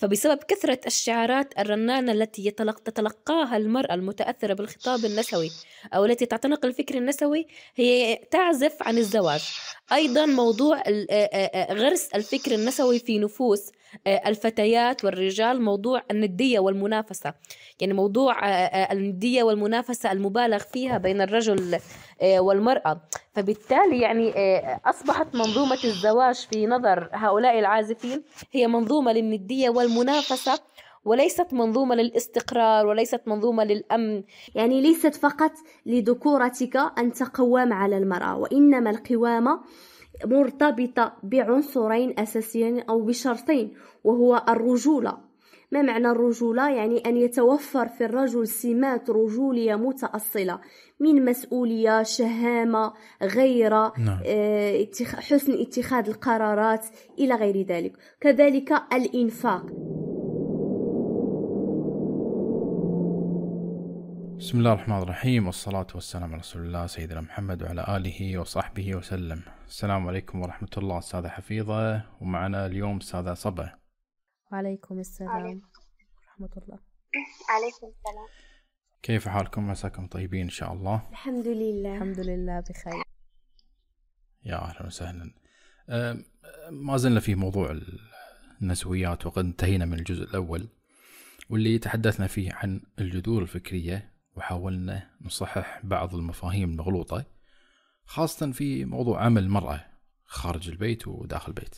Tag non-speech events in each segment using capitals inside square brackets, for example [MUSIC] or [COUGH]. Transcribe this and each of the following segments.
فبسبب كثرة الشعارات الرنانة التي تتلقاها المرأة المتأثرة بالخطاب النسوي أو التي تعتنق الفكر النسوي هي تعزف عن الزواج. أيضا موضوع غرس الفكر النسوي في نفوس الفتيات والرجال موضوع الندية والمنافسة. يعني موضوع الندية والمنافسة المبالغ فيها بين الرجل والمرأة. فبالتالي يعني أصبحت منظومة الزواج في نظر هؤلاء العازفين هي منظومة للندية والمنافسة وليست منظومة للاستقرار وليست منظومة للأمن. يعني ليست فقط لذكورتك أن تقوم على المرأة وإنما القوامة مرتبطة بعنصرين أساسيين أو بشرطين وهو الرجولة ما معنى الرجولة؟ يعني أن يتوفر في الرجل سمات رجولية متأصلة من مسؤولية شهامة غيرة نعم. آه، حسن اتخاذ القرارات إلى غير ذلك كذلك الإنفاق بسم الله الرحمن الرحيم والصلاة والسلام على رسول الله سيدنا محمد وعلى آله وصحبه وسلم السلام عليكم ورحمة الله أستاذة حفيظة ومعنا اليوم أستاذة صبا. وعليكم السلام ورحمة الله. [CLEARS THROAT] عليكم السلام. كيف حالكم؟ مساكم طيبين إن شاء الله. الحمد لله. الحمد لله بخير. يا أهلا وسهلا. ما زلنا في موضوع النسويات وقد انتهينا من الجزء الأول واللي تحدثنا فيه عن الجذور الفكرية وحاولنا نصحح بعض المفاهيم المغلوطة. خاصة في موضوع عمل المرأة خارج البيت وداخل البيت.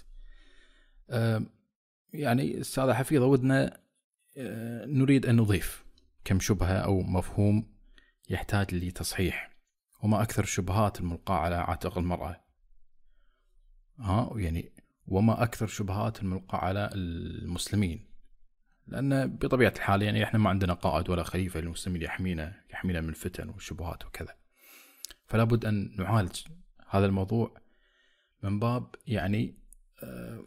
يعني أستاذة حفيظة ودنا آه، نريد أن نضيف كم شبهة أو مفهوم يحتاج لتصحيح وما أكثر الشبهات الملقاة على عاتق المرأة. ها يعني وما أكثر الشبهات الملقاة على المسلمين. لأن بطبيعة الحال يعني إحنا ما عندنا قائد ولا خليفة للمسلمين يحمينا يحمينا من الفتن والشبهات وكذا. فلا بد أن نعالج هذا الموضوع من باب يعني آه،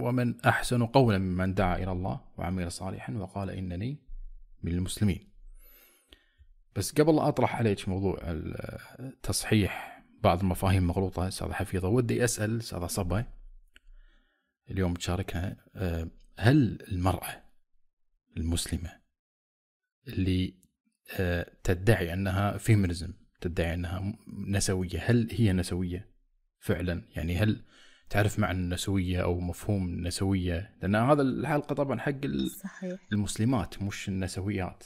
ومن أحسن قولا ممن دعا إلى الله وعمل صالحا وقال إنني من المسلمين. بس قبل أطرح عليك موضوع تصحيح بعض المفاهيم المغلوطة أستاذ حفيظة ودي أسأل أستاذ صبا اليوم تشاركنا آه، هل المرأة المسلمة اللي آه، تدعي أنها فيمينيزم تدعي أنها نسوية. هل هي نسوية فعلا؟ يعني هل تعرف معنى النسوية أو مفهوم النسوية؟ لأن هذا الحلقة طبعا حق صحيح. المسلمات مش النسويات.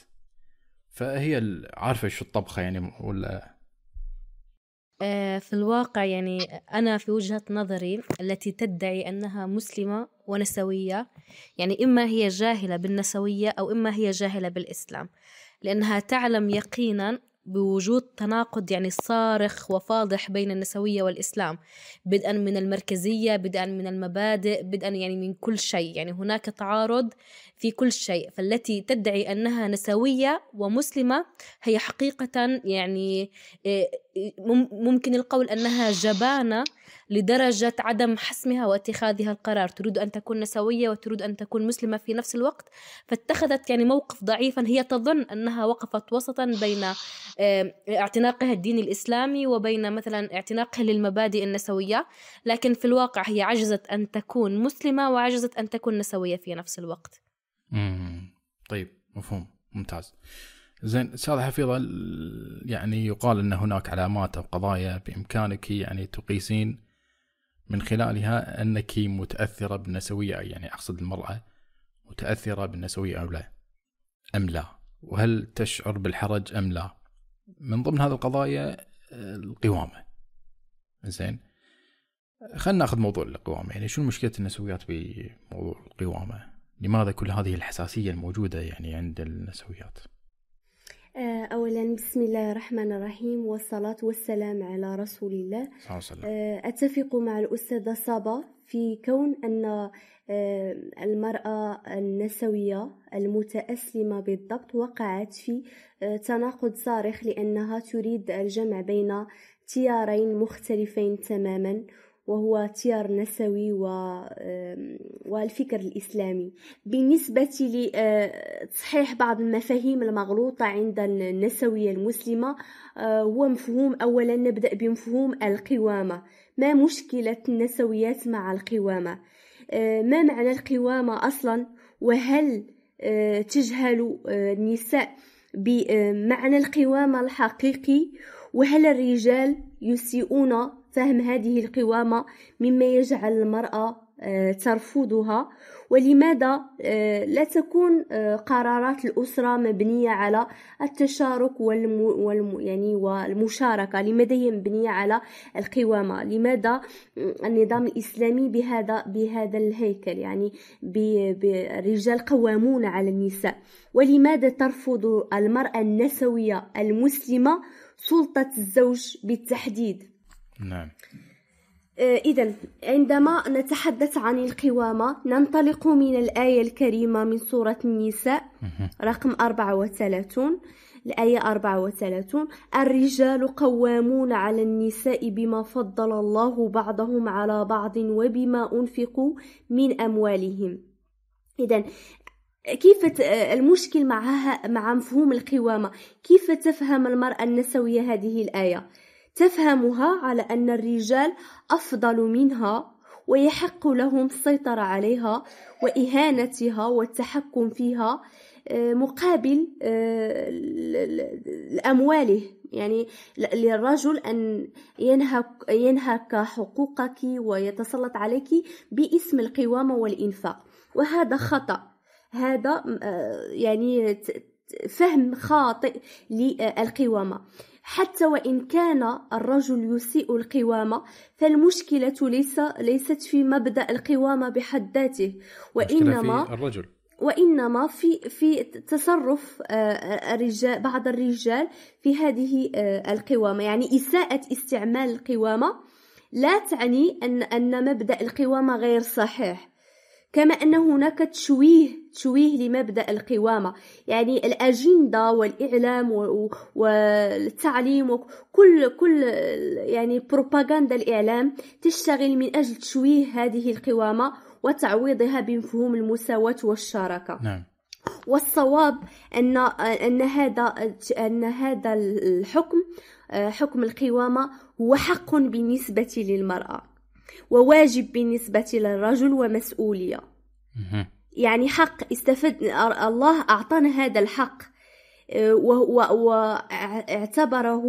فهي عارفة شو الطبخة يعني ولا؟ آه، في الواقع يعني أنا في وجهة نظري التي تدعي أنها مسلمة ونسوية يعني إما هي جاهلة بالنسوية أو إما هي جاهلة بالإسلام. لأنها تعلم يقينا بوجود تناقض يعني صارخ وفاضح بين النسوية والإسلام بدءا من المركزية بدءا من المبادئ بدءا يعني من كل شيء. يعني هناك تعارض في كل شيء فالتي تدعي أنها نسوية ومسلمة هي حقيقة يعني آه، ممكن القول أنها جبانة لدرجة عدم حسمها واتخاذها القرار. تريد أن تكون نسوية وتريد أن تكون مسلمة في نفس الوقت. فاتخذت يعني موقف ضعيفا. هي تظن أنها وقفت وسطا بين اعتناقها الدين الإسلامي وبين مثلا اعتناقها للمبادئ النسوية. لكن في الواقع هي عجزت أن تكون مسلمة وعجزت أن تكون نسوية في نفس الوقت. طيب مفهوم. ممتاز. زين أستاذ حفيظة يعني يقال إن هناك علامات أو قضايا بإمكانك يعني تقيسين من خلالها أنك متأثرة بالنسوية يعني أقصد المرأة متأثرة بالنسوية أو لا أم لا؟ وهل تشعر بالحرج أم لا؟ من ضمن هذه القضايا القوامة. زين. خلينا ناخذ موضوع القوامة. يعني شو مشكلة النسويات بموضوع القوامة؟ لماذا كل هذه الحساسية الموجودة يعني عند النسويات؟ آه، أولا بسم الله الرحمن الرحيم والصلاة والسلام على رسول الله. آه، أتفق مع الأستاذة صابا في كون أن آه، المرأة النسوية المتأسلمة بالضبط وقعت في تناقض صارخ لأنها تريد الجمع بين تيارين مختلفين تماما. وهو تيار نسوي و... والفكر الإسلامي. بالنسبة لتصحيح بعض المفاهيم المغلوطة عند النسوية المسلمة آه، هو مفهوم أولا نبدأ بمفهوم القوامة. ما مشكلة النسويات مع القوامة؟ آه، ما معنى القوامة أصلا؟ وهل تجهل النساء بمعنى القوامة الحقيقي؟ وهل الرجال يسيئون فهم هذه القوامة مما يجعل المرأة آه، ترفضها. ولماذا؟ آه، لا تكون آه، قرارات الأسرة مبنية على التشارك والم... والم... يعني والمشاركة. لماذا هي مبنية على القوامة؟ لماذا النظام الإسلامي بهذا بهذا الهيكل؟ يعني بالرجال قوامون على النساء. ولماذا ترفض المرأة النسوية المسلمة سلطة الزوج بالتحديد؟ نعم. آه، إذا عندما نتحدث عن القوامة ننطلق من الآية الكريمة من سورة النساء رقم 34 الآية 34 الرجال قوامون على النساء بما فضل الله بعضهم على بعض وبما أنفقوا من أموالهم. إذا كيف المشكل معها مع مفهوم القوامة؟ كيف تفهم المرأة النسوية هذه الآية؟ تفهمها على أن الرجال أفضل منها ويحق لهم السيطرة عليها وإهانتها والتحكم فيها آه، مقابل آه، أمواله يعني للرجل أن ينهك, ينهك حقوقك ويتسلط عليك باسم القوامة والإنفاق. وهذا خطأ. هذا آه، يعني فهم خاطئ للقوامة. حتى وإن كان الرجل يسيء القوامة فالمشكلة ليس ليست في مبدأ القوامة بحد ذاته وإنما في الرجل. وإنما في في تصرف آه، الرجال بعض الرجال في هذه آه، القوامة يعني إساءة استعمال القوامة لا تعني أن أن مبدأ القوامة غير صحيح. كما أن هناك تشويه تشويه لمبدأ القوامة. يعني الأجندة والإعلام والتعليم وكل كل يعني بروباغندا الإعلام تشتغل من أجل تشويه هذه القوامة وتعويضها بمفهوم المساواة والشراكة. نعم. والصواب أن أن هذا أن هذا الحكم حكم القوامة هو حق بالنسبة للمرأة. وواجب بالنسبة للرجل ومسؤولية. يعني حق استفد الله أعطانا هذا الحق آه، واعتبره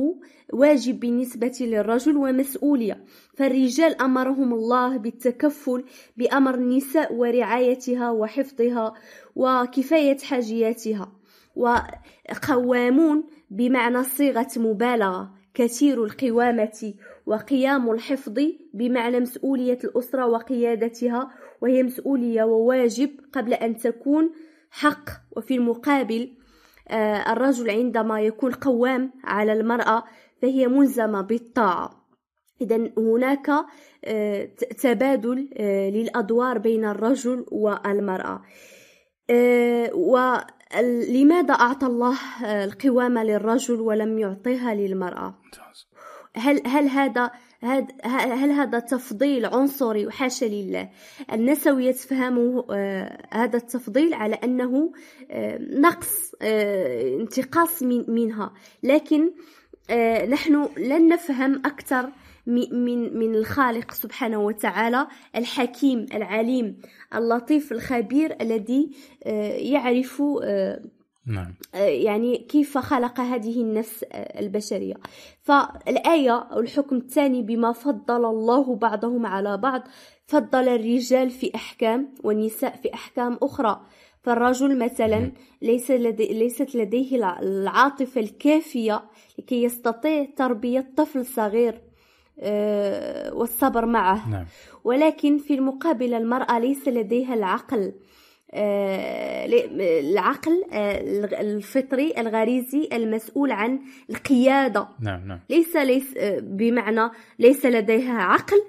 واجب بالنسبة للرجل ومسؤولية. فالرجال أمرهم الله بالتكفل بأمر النساء ورعايتها وحفظها وكفاية حاجياتها. وقوامون بمعنى صيغة مبالغة كثير القوامة وقيام الحفظ بمعنى مسؤولية الأسرة وقيادتها وهي مسؤولية وواجب قبل أن تكون حق. وفي المقابل آه، الرجل عندما يكون قوام على المرأة فهي ملزمة بالطاعة. إذا هناك آه، تبادل آه، للأدوار بين الرجل والمرأة. ولماذا أعطى الله القوامة للرجل ولم يعطيها للمرأة؟ هل هل هذا هل هذا تفضيل عنصري؟ وحاشا لله. النسوية تفهمه آه هذا التفضيل على أنه آه نقص آه انتقاص من منها. لكن نحن لن نفهم أكثر من من الخالق سبحانه وتعالى الحكيم العليم اللطيف الخبير الذي يعرف نعم. آه، يعني كيف خلق هذه النفس آه، البشرية. فالآية أو الحكم الثاني بما فضل الله بعضهم على بعض فضل الرجال في أحكام والنساء في أحكام أخرى. فالرجل مثلا ليس لدي ليست لديه العاطفة الكافية لكي يستطيع تربية طفل صغير آه، والصبر معه. نعم. ولكن في المقابل المرأة ليس لديها العقل. العقل آه، الفطري الغريزي المسؤول عن القيادة. نعم نعم. ليس ليس آه، بمعنى ليس لديها عقل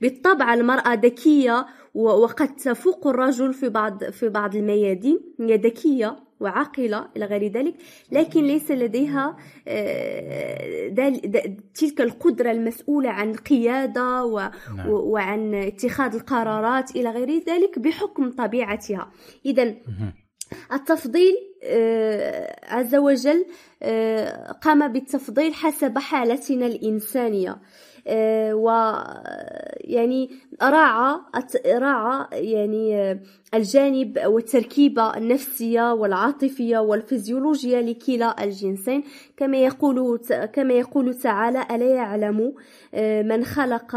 بالطبع المرأة ذكية وقد تفوق الرجل في بعض في بعض الميادين هي ذكية. وعاقلة إلى غير ذلك لكن ليس لديها آه، تلك القدرة المسؤولة عن القيادة نعم. وعن اتخاذ القرارات إلى غير ذلك بحكم طبيعتها. إذا التفضيل آه، عز وجل آه، قام بالتفضيل حسب حالتنا الإنسانية. و يعني راعى راعى يعني الجانب والتركيبة النفسية والعاطفية والفيزيولوجية لكلا الجنسين. كما يقول كما يقول تعالى ألا يعلم من خلق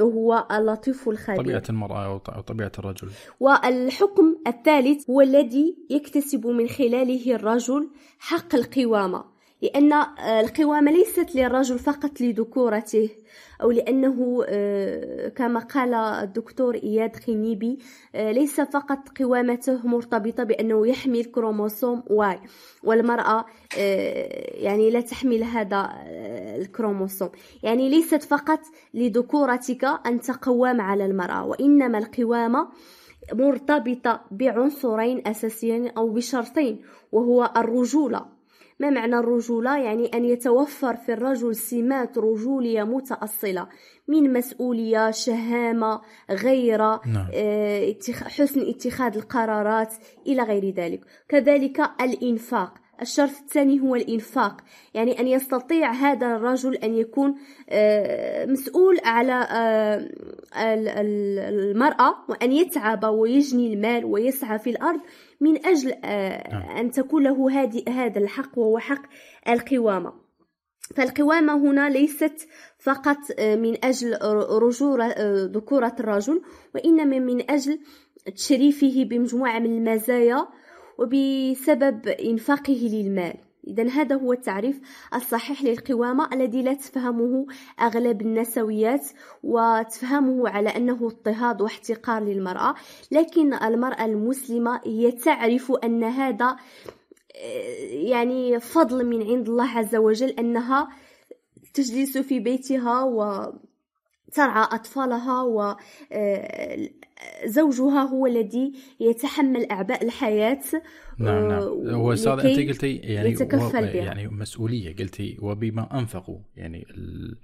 هو اللطيف الخبير. طبيعة المرأة أو طبيعة الرجل. والحكم الثالث هو الذي يكتسب من خلاله الرجل حق القوامة. لأن آه، القوامة ليست للرجل فقط لذكورته أو لأنه آه، كما قال الدكتور إياد قنيبي آه، ليس فقط قوامته مرتبطة بأنه يحمل كروموسوم Y والمرأة يعني لا تحمل هذا الكروموسوم. يعني ليست فقط لذكورتك أن تقوم على المرأة وإنما القوامة مرتبطة بعنصرين أساسيين أو بشرطين وهو الرجولة. ما معنى الرجولة؟ يعني أن يتوفر في الرجل سمات رجولية متأصلة من مسؤولية شهامة غيرة نعم. آه، حسن اتخاذ القرارات إلى غير ذلك كذلك الإنفاق الشرط الثاني هو الإنفاق يعني أن يستطيع هذا الرجل أن يكون آه، مسؤول على آه، المرأة وأن يتعب ويجني المال ويسعى في الأرض من أجل آه، نعم. أن تكون له هذا الحق وهو حق القوامة فالقوامة هنا ليست فقط من أجل رجورة ذكورة الرجل وإنما من أجل تشريفه بمجموعة من المزايا وبسبب إنفاقه للمال. إذا هذا هو التعريف الصحيح للقوامة الذي لا تفهمه أغلب النسويات وتفهمه على أنه اضطهاد واحتقار للمرأة لكن المرأة المسلمة هي تعرف أن هذا آه، يعني فضل من عند الله عز وجل أنها تجلس في بيتها و ترعى أطفالها وزوجها آه، هو الذي يتحمل أعباء الحياة نعم نعم آه، هو أستاذ أنت قلتي يعني يتكفل بها. يعني مسؤولية قلتي وبما أنفقوا يعني ال...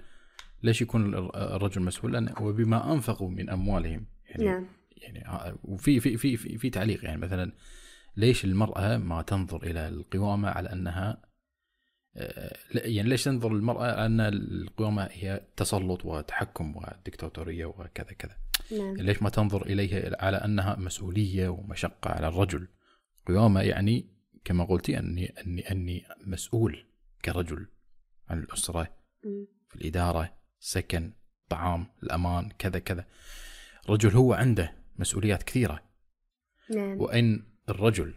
ليش يكون الرجل مسؤول لأن وبما أنفقوا من أموالهم يعني نعم. يعني وفي في في في, في تعليق يعني مثلا ليش المرأة ما تنظر إلى القوامة على أنها آه، يعني ليش تنظر المرأة أن القوامة هي تسلط وتحكم ودكتاتورية وكذا كذا نعم. ليش ما تنظر إليها على أنها مسؤولية ومشقة على الرجل؟ قوامة يعني كما قلتي أني أني أني مسؤول كرجل. عن الأسرة في الإدارة سكن طعام الأمان كذا كذا. الرجل هو عنده مسؤوليات كثيرة. نعم. وإن الرجل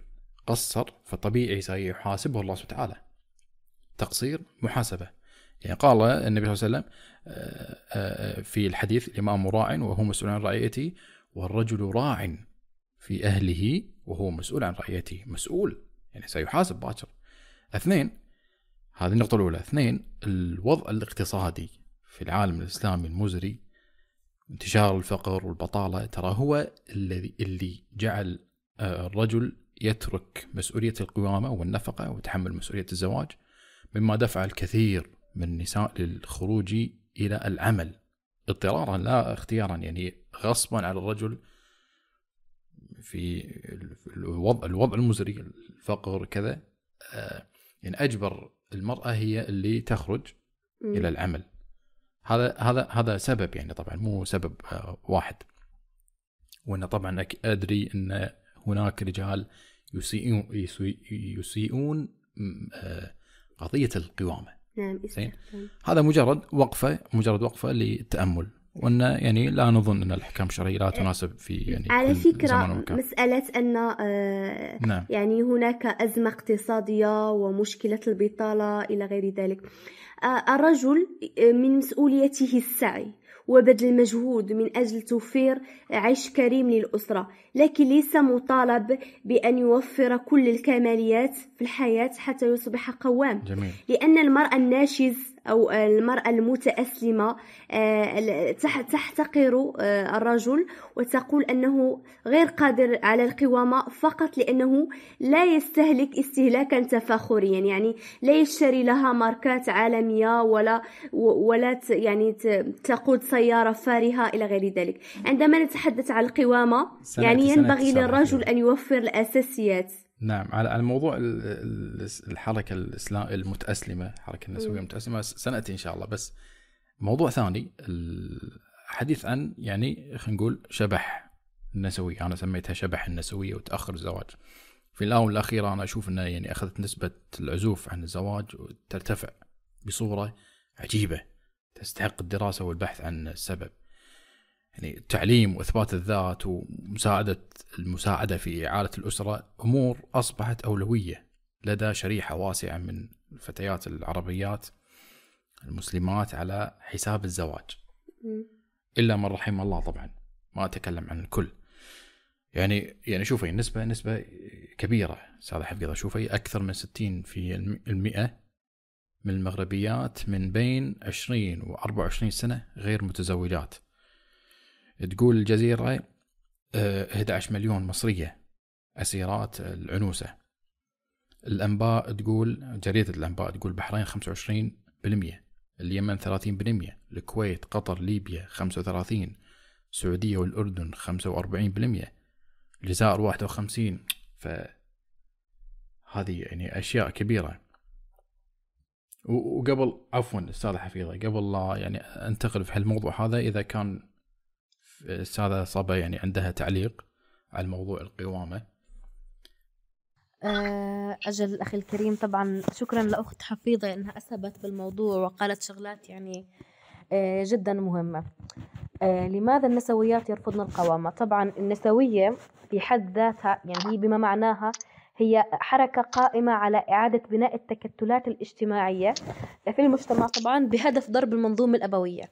قصر فطبيعي سيحاسبه الله سبحانه وتعالى. تقصير محاسبة. يعني قال النبي صلى الله عليه وسلم آه، آه، في الحديث الإمام راع وهو مسؤول عن رعيته والرجل راع في أهله وهو مسؤول عن رعيته مسؤول يعني سيحاسب باكر. اثنين هذه النقطة الأولى اثنين الوضع الاقتصادي في العالم الإسلامي المزري انتشار الفقر والبطالة ترى هو الذي اللي جعل آه، الرجل يترك مسؤولية القوامة والنفقة وتحمل مسؤولية الزواج مما دفع الكثير من النساء للخروج إلى العمل. اضطرارا لا اختيارا يعني غصبا على الرجل في الوضع الوضع المزري الفقر كذا. آه، يعني أجبر المرأة هي اللي تخرج م. إلى العمل. هذا هذا هذا سبب يعني طبعا مو سبب آه، واحد. وان طبعا أدري أن هناك رجال يسيئون يسيئون آه، قضية القوامة. نعم زين. هذا مجرد وقفة مجرد وقفة للتامل وأن يعني لا نظن أن الأحكام الشرعية لا تناسب في يعني على فكرة مسألة أن آه نعم. يعني هناك أزمة اقتصادية ومشكلة البطالة إلى غير ذلك. آه الرجل من مسؤوليته السعي. وبذل المجهود من أجل توفير عيش كريم للأسرة لكن ليس مطالب بأن يوفر كل الكماليات في الحياة حتى يصبح قوام جميل. لأن المرأة الناشز أو المرأة المتأسلمة آه، تحتقر آه، الرجل وتقول أنه غير قادر على القوامة فقط لأنه لا يستهلك استهلاكا تفاخريا يعني لا يشتري لها ماركات عالمية ولا ولا يعني تقود سيارة فارهة إلى غير ذلك. عندما نتحدث عن القوامة يعني ينبغي للرجل أن يوفر الأساسيات. نعم على موضوع الحركة الاسلام المتأسلمة الحركه النسوية المتأسلمة سنأتي إن شاء الله. بس موضوع ثاني الحديث عن يعني خلينا نقول شبح النسوية أنا سميتها شبح النسوية وتأخر الزواج. في الآونة الأخيرة أنا أشوف أنه يعني أخذت نسبة العزوف عن الزواج ترتفع بصورة عجيبة تستحق الدراسة والبحث عن السبب. يعني التعليم وإثبات الذات ومساعدة المساعدة في إعالة الأسرة أمور أصبحت أولوية لدى شريحة واسعة من الفتيات العربيات المسلمات على حساب الزواج. إلا من رحم الله طبعا ما أتكلم عن الكل. يعني يعني شوفي نسبة نسبة كبيرة أستاذ حفيظه شوفي أكثر من 60 في المئة من المغربيات من بين 20 و 24 سنة غير متزوجات. تقول الجزيرة 11 آه، مليون مصرية أسيرات العنوسة. الأنباء تقول جريدة الأنباء تقول البحرين 25% اليمن 30% الكويت قطر ليبيا 35 السعودية والأردن 45% الجزائر 51 ف هذه يعني أشياء كبيرة. وقبل عفوا أستاذ حفيظة قبل لا يعني أنتقل في هالموضوع هذا إذا كان الأستاذة صبا يعني عندها تعليق على موضوع القوامة. آه، أجل الأخي الكريم طبعا شكرا لأخت حفيظة أنها أسهبت بالموضوع وقالت شغلات يعني آه، جدا مهمة. آه، لماذا النسويات يرفضن القوامة؟ طبعا النسوية في حد ذاتها يعني هي بما معناها هي حركة قائمة على إعادة بناء التكتلات الاجتماعية في المجتمع طبعا بهدف ضرب المنظومة الأبوية.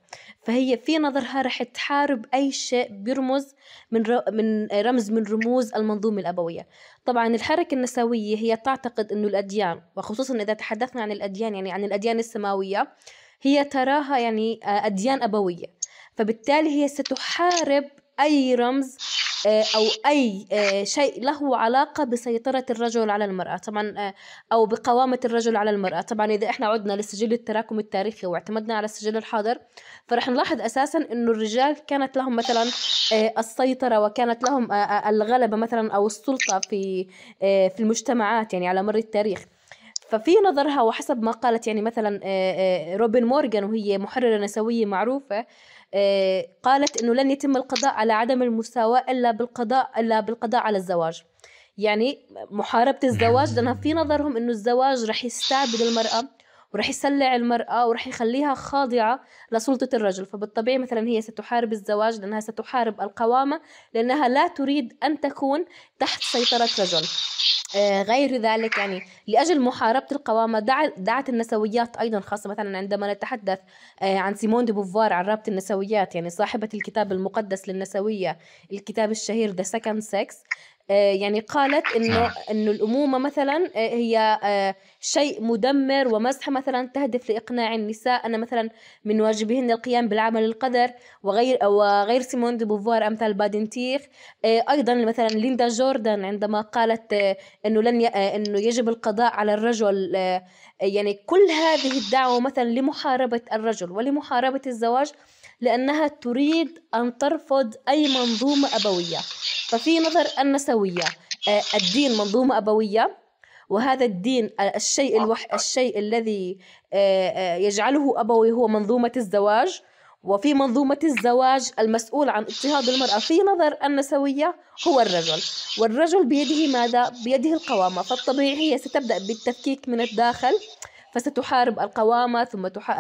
فهي في نظرها رح تحارب أي شيء بيرمز من من رمز من رموز المنظومة الأبوية. طبعا الحركة النسوية هي تعتقد أنه الأديان وخصوصا إذا تحدثنا عن الأديان يعني عن الأديان السماوية هي تراها يعني أديان أبوية. فبالتالي هي ستحارب أي رمز أو أي آه، شيء له علاقة بسيطرة الرجل على المرأة. طبعا آه، أو بقوامة الرجل على المرأة. طبعا إذا إحنا عدنا للسجل التراكم التاريخي واعتمدنا على السجل الحاضر فرح نلاحظ أساسا أنه الرجال كانت لهم مثلا السيطرة وكانت لهم الغلبة مثلا أو السلطة في في المجتمعات يعني على مر التاريخ. ففي نظرها وحسب ما قالت يعني مثلا روبن مورغان وهي محررة نسوية معروفة آه، قالت إنه لن يتم القضاء على عدم المساواة إلا بالقضاء إلا بالقضاء على الزواج. يعني محاربة الزواج لأنها في نظرهم إنه الزواج رح يستعبد المرأة. ورح يسلع المرأة ورح يخليها خاضعة لسلطة الرجل. فبالطبيعي مثلا هي ستحارب الزواج لأنها ستحارب القوامة لأنها لا تريد أن تكون تحت سيطرة رجل. آه، غير ذلك يعني لأجل محاربة القوامة دعت النسويات أيضا خاصة. مثلا عندما نتحدث آه، عن سيمون دي بوفوار عن رابطة النسويات يعني صاحبة الكتاب المقدس للنسوية الكتاب الشهير The Second Sex يعني قالت إنه. إنه الأمومة مثلا آه، هي آه، شيء مدمر ومزحه مثلا تهدف لإقناع النساء أن مثلا من واجبهن القيام بالعمل القذر وغير وغير سيمون دي بوفوار أمثال بادنتير أيضا مثلا ليندا جوردن عندما قالت إنه لن ي... إنه يجب القضاء على الرجل يعني كل هذه الدعوة مثلا لمحاربة الرجل ولمحاربة الزواج لأنها تريد أن ترفض أي منظومة أبوية. ففي نظر النسوية آه، الدين منظومة أبوية وهذا الدين آه، الشيء الوح الشيء الذي آه، يجعله أبوي هو منظومة الزواج. وفي منظومة الزواج المسؤول عن اضطهاد المرأة في نظر النسوية هو الرجل. والرجل بيده ماذا؟ بيده القوامة. فالطبيعي هي ستبدأ بالتفكيك من الداخل. فستحارب القوامة ثم تح...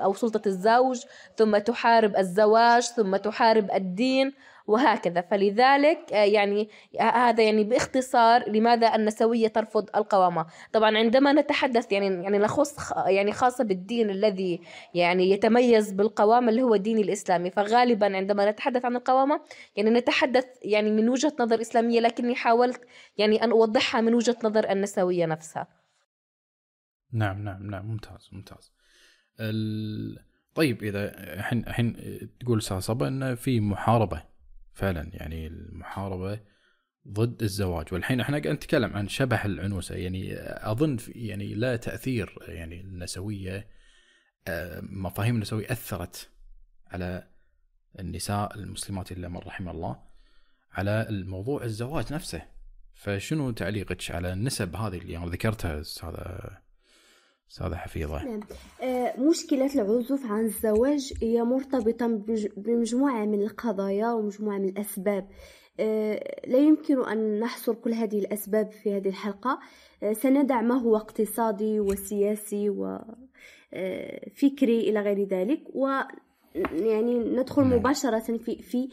أو سلطة الزوج ثم تحارب الزواج ثم تحارب الدين وهكذا. فلذلك آه، يعني هذا يعني باختصار لماذا النسوية ترفض القوامة. طبعا عندما نتحدث يعني يعني نخص يعني خاصة بالدين الذي يعني يتميز بالقوامة اللي هو الدين الإسلامي. فغالبا عندما نتحدث عن القوامة يعني نتحدث يعني من وجهة نظر إسلامية لكني حاولت يعني أن أوضحها من وجهة نظر النسوية نفسها. نعم نعم نعم ممتاز ممتاز. ال... طيب إذا الحين الحين تقول صبا إن في محاربة فعلا يعني المحاربة ضد الزواج. والحين إحنا قاعد نتكلم عن شبح العنوسة يعني أظن يعني لا تأثير يعني النسوية آه، مفاهيم النسوية أثرت على النساء المسلمات إلا من رحم الله على الموضوع الزواج نفسه. فشنو تعليقك على النسب هذه اللي يعني ذكرتها أستاذ أستاذة حفيظة. نعم. آه، مشكلة العزوف عن الزواج هي مرتبطة بمجموعة من القضايا ومجموعة من الأسباب. آه، لا يمكن أن نحصر كل هذه الأسباب في هذه الحلقة. آه، سندع ما هو اقتصادي وسياسي وفكري إلى غير ذلك. و يعني ندخل نعم. مباشرة في في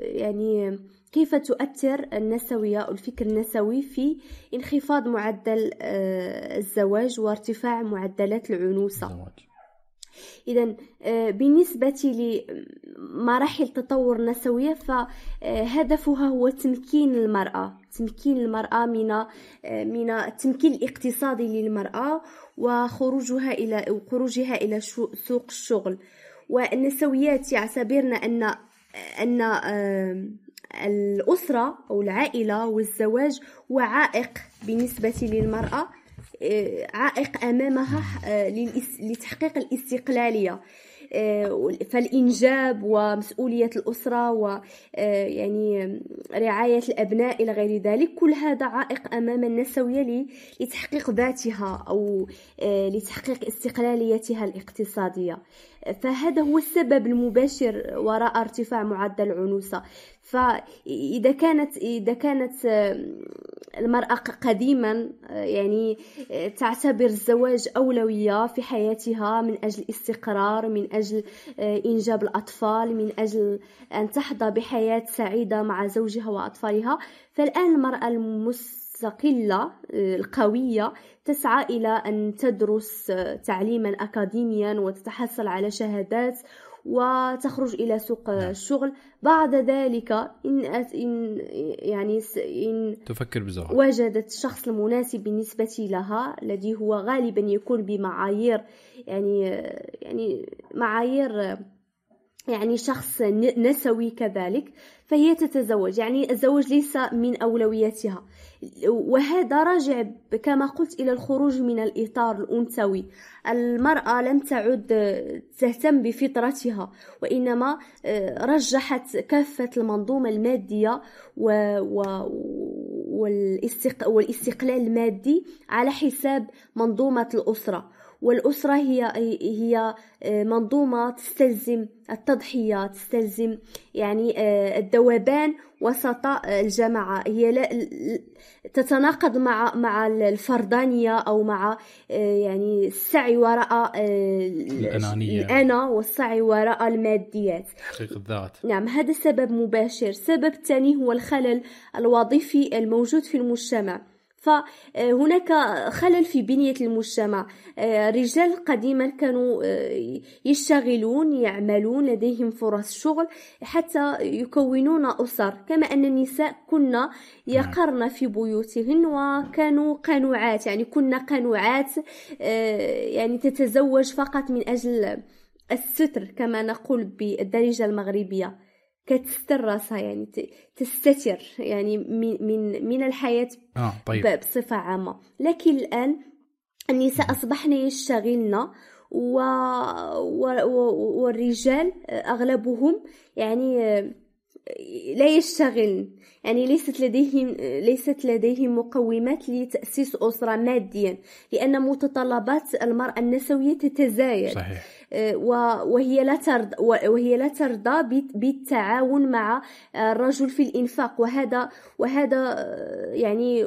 يعني كيف تؤثر النسوية أو الفكر النسوي في انخفاض معدل آه، الزواج وارتفاع معدلات العنوسة؟ إذا آه، بالنسبة لمراحل تطور النسوية فهدفها هو تمكين المرأة. تمكين المرأة من آه، من التمكين الاقتصادي للمرأة وخروجها إلى وخروجها إلى سوق الشغل. والنسويات يعتبرن أن أن الأسرة أو العائلة والزواج هو عائق بالنسبة للمرأة آه، عائق أمامها آه، لتحقيق الاستقلالية. آه، فالإنجاب ومسؤولية الأسرة ويعني رعاية الأبناء إلى غير ذلك كل هذا عائق أمام النسوية لتحقيق ذاتها أو لتحقيق استقلاليتها الاقتصادية. فهذا هو السبب المباشر وراء ارتفاع معدل العنوسة. فإذا كانت إذا كانت آه، المرأة قديما آه، يعني آه، تعتبر الزواج أولوية في حياتها من أجل الاستقرار من أجل إنجاب الأطفال من أجل أن تحظى بحياة سعيدة مع زوجها وأطفالها. فالآن المرأة المستقلة القوية تسعى إلى أن تدرس تعليما أكاديميا وتتحصل على شهادات وتخرج إلى سوق نعم. الشغل بعد ذلك إن, إن يعني إن تفكر بزواج وجدت الشخص المناسب بالنسبة لها الذي هو غالبا يكون بمعايير يعني يعني معايير يعني شخص نسوي كذلك فهي تتزوج. يعني الزواج ليس من أولوياتها. وهذا راجع كما قلت إلى الخروج من الإطار الأنثوي. المرأة لم تعد تهتم بفطرتها وإنما آه، رجحت كافة المنظومة المادية والاستقلال المادي على حساب منظومة الأسرة. والأسرة هي هي آه، منظومة تستلزم التضحية تستلزم يعني آه، الذوبان وسط الجماعة. هي لا تتناقض مع مع الفردانية أو مع آه، يعني السعي وراء الأنانية. الأنا والسعي وراء الماديات. تحقيق الذات. نعم هذا سبب مباشر. سبب ثاني هو الخلل الوظيفي الموجود في المجتمع. فهناك خلل في بنية المجتمع. الرجال قديما كانوا آه، يشتغلون يعملون لديهم فرص شغل حتى يكونون أسر. كما أن النساء كنا يقرن في بيوتهن وكانوا قنوعات يعني كنا قنوعات آه، يعني تتزوج فقط من أجل الستر كما نقول بالدارجة المغربية. كتستر راسها يعني تستتر يعني من من من الحياة آه طيب. بصفة عامة لكن الآن النساء أصبحن يشتغلن و... و... والرجال أغلبهم يعني لا يشتغلن يعني ليست لديهم ليست لديهم مقومات لتأسيس أسرة ماديا لأن متطلبات المرأة النسوية تتزايد صحيح. آه، وهي لا ترضى وهي لا ترضى بالتعاون مع الرجل في الإنفاق. وهذا وهذا آه، يعني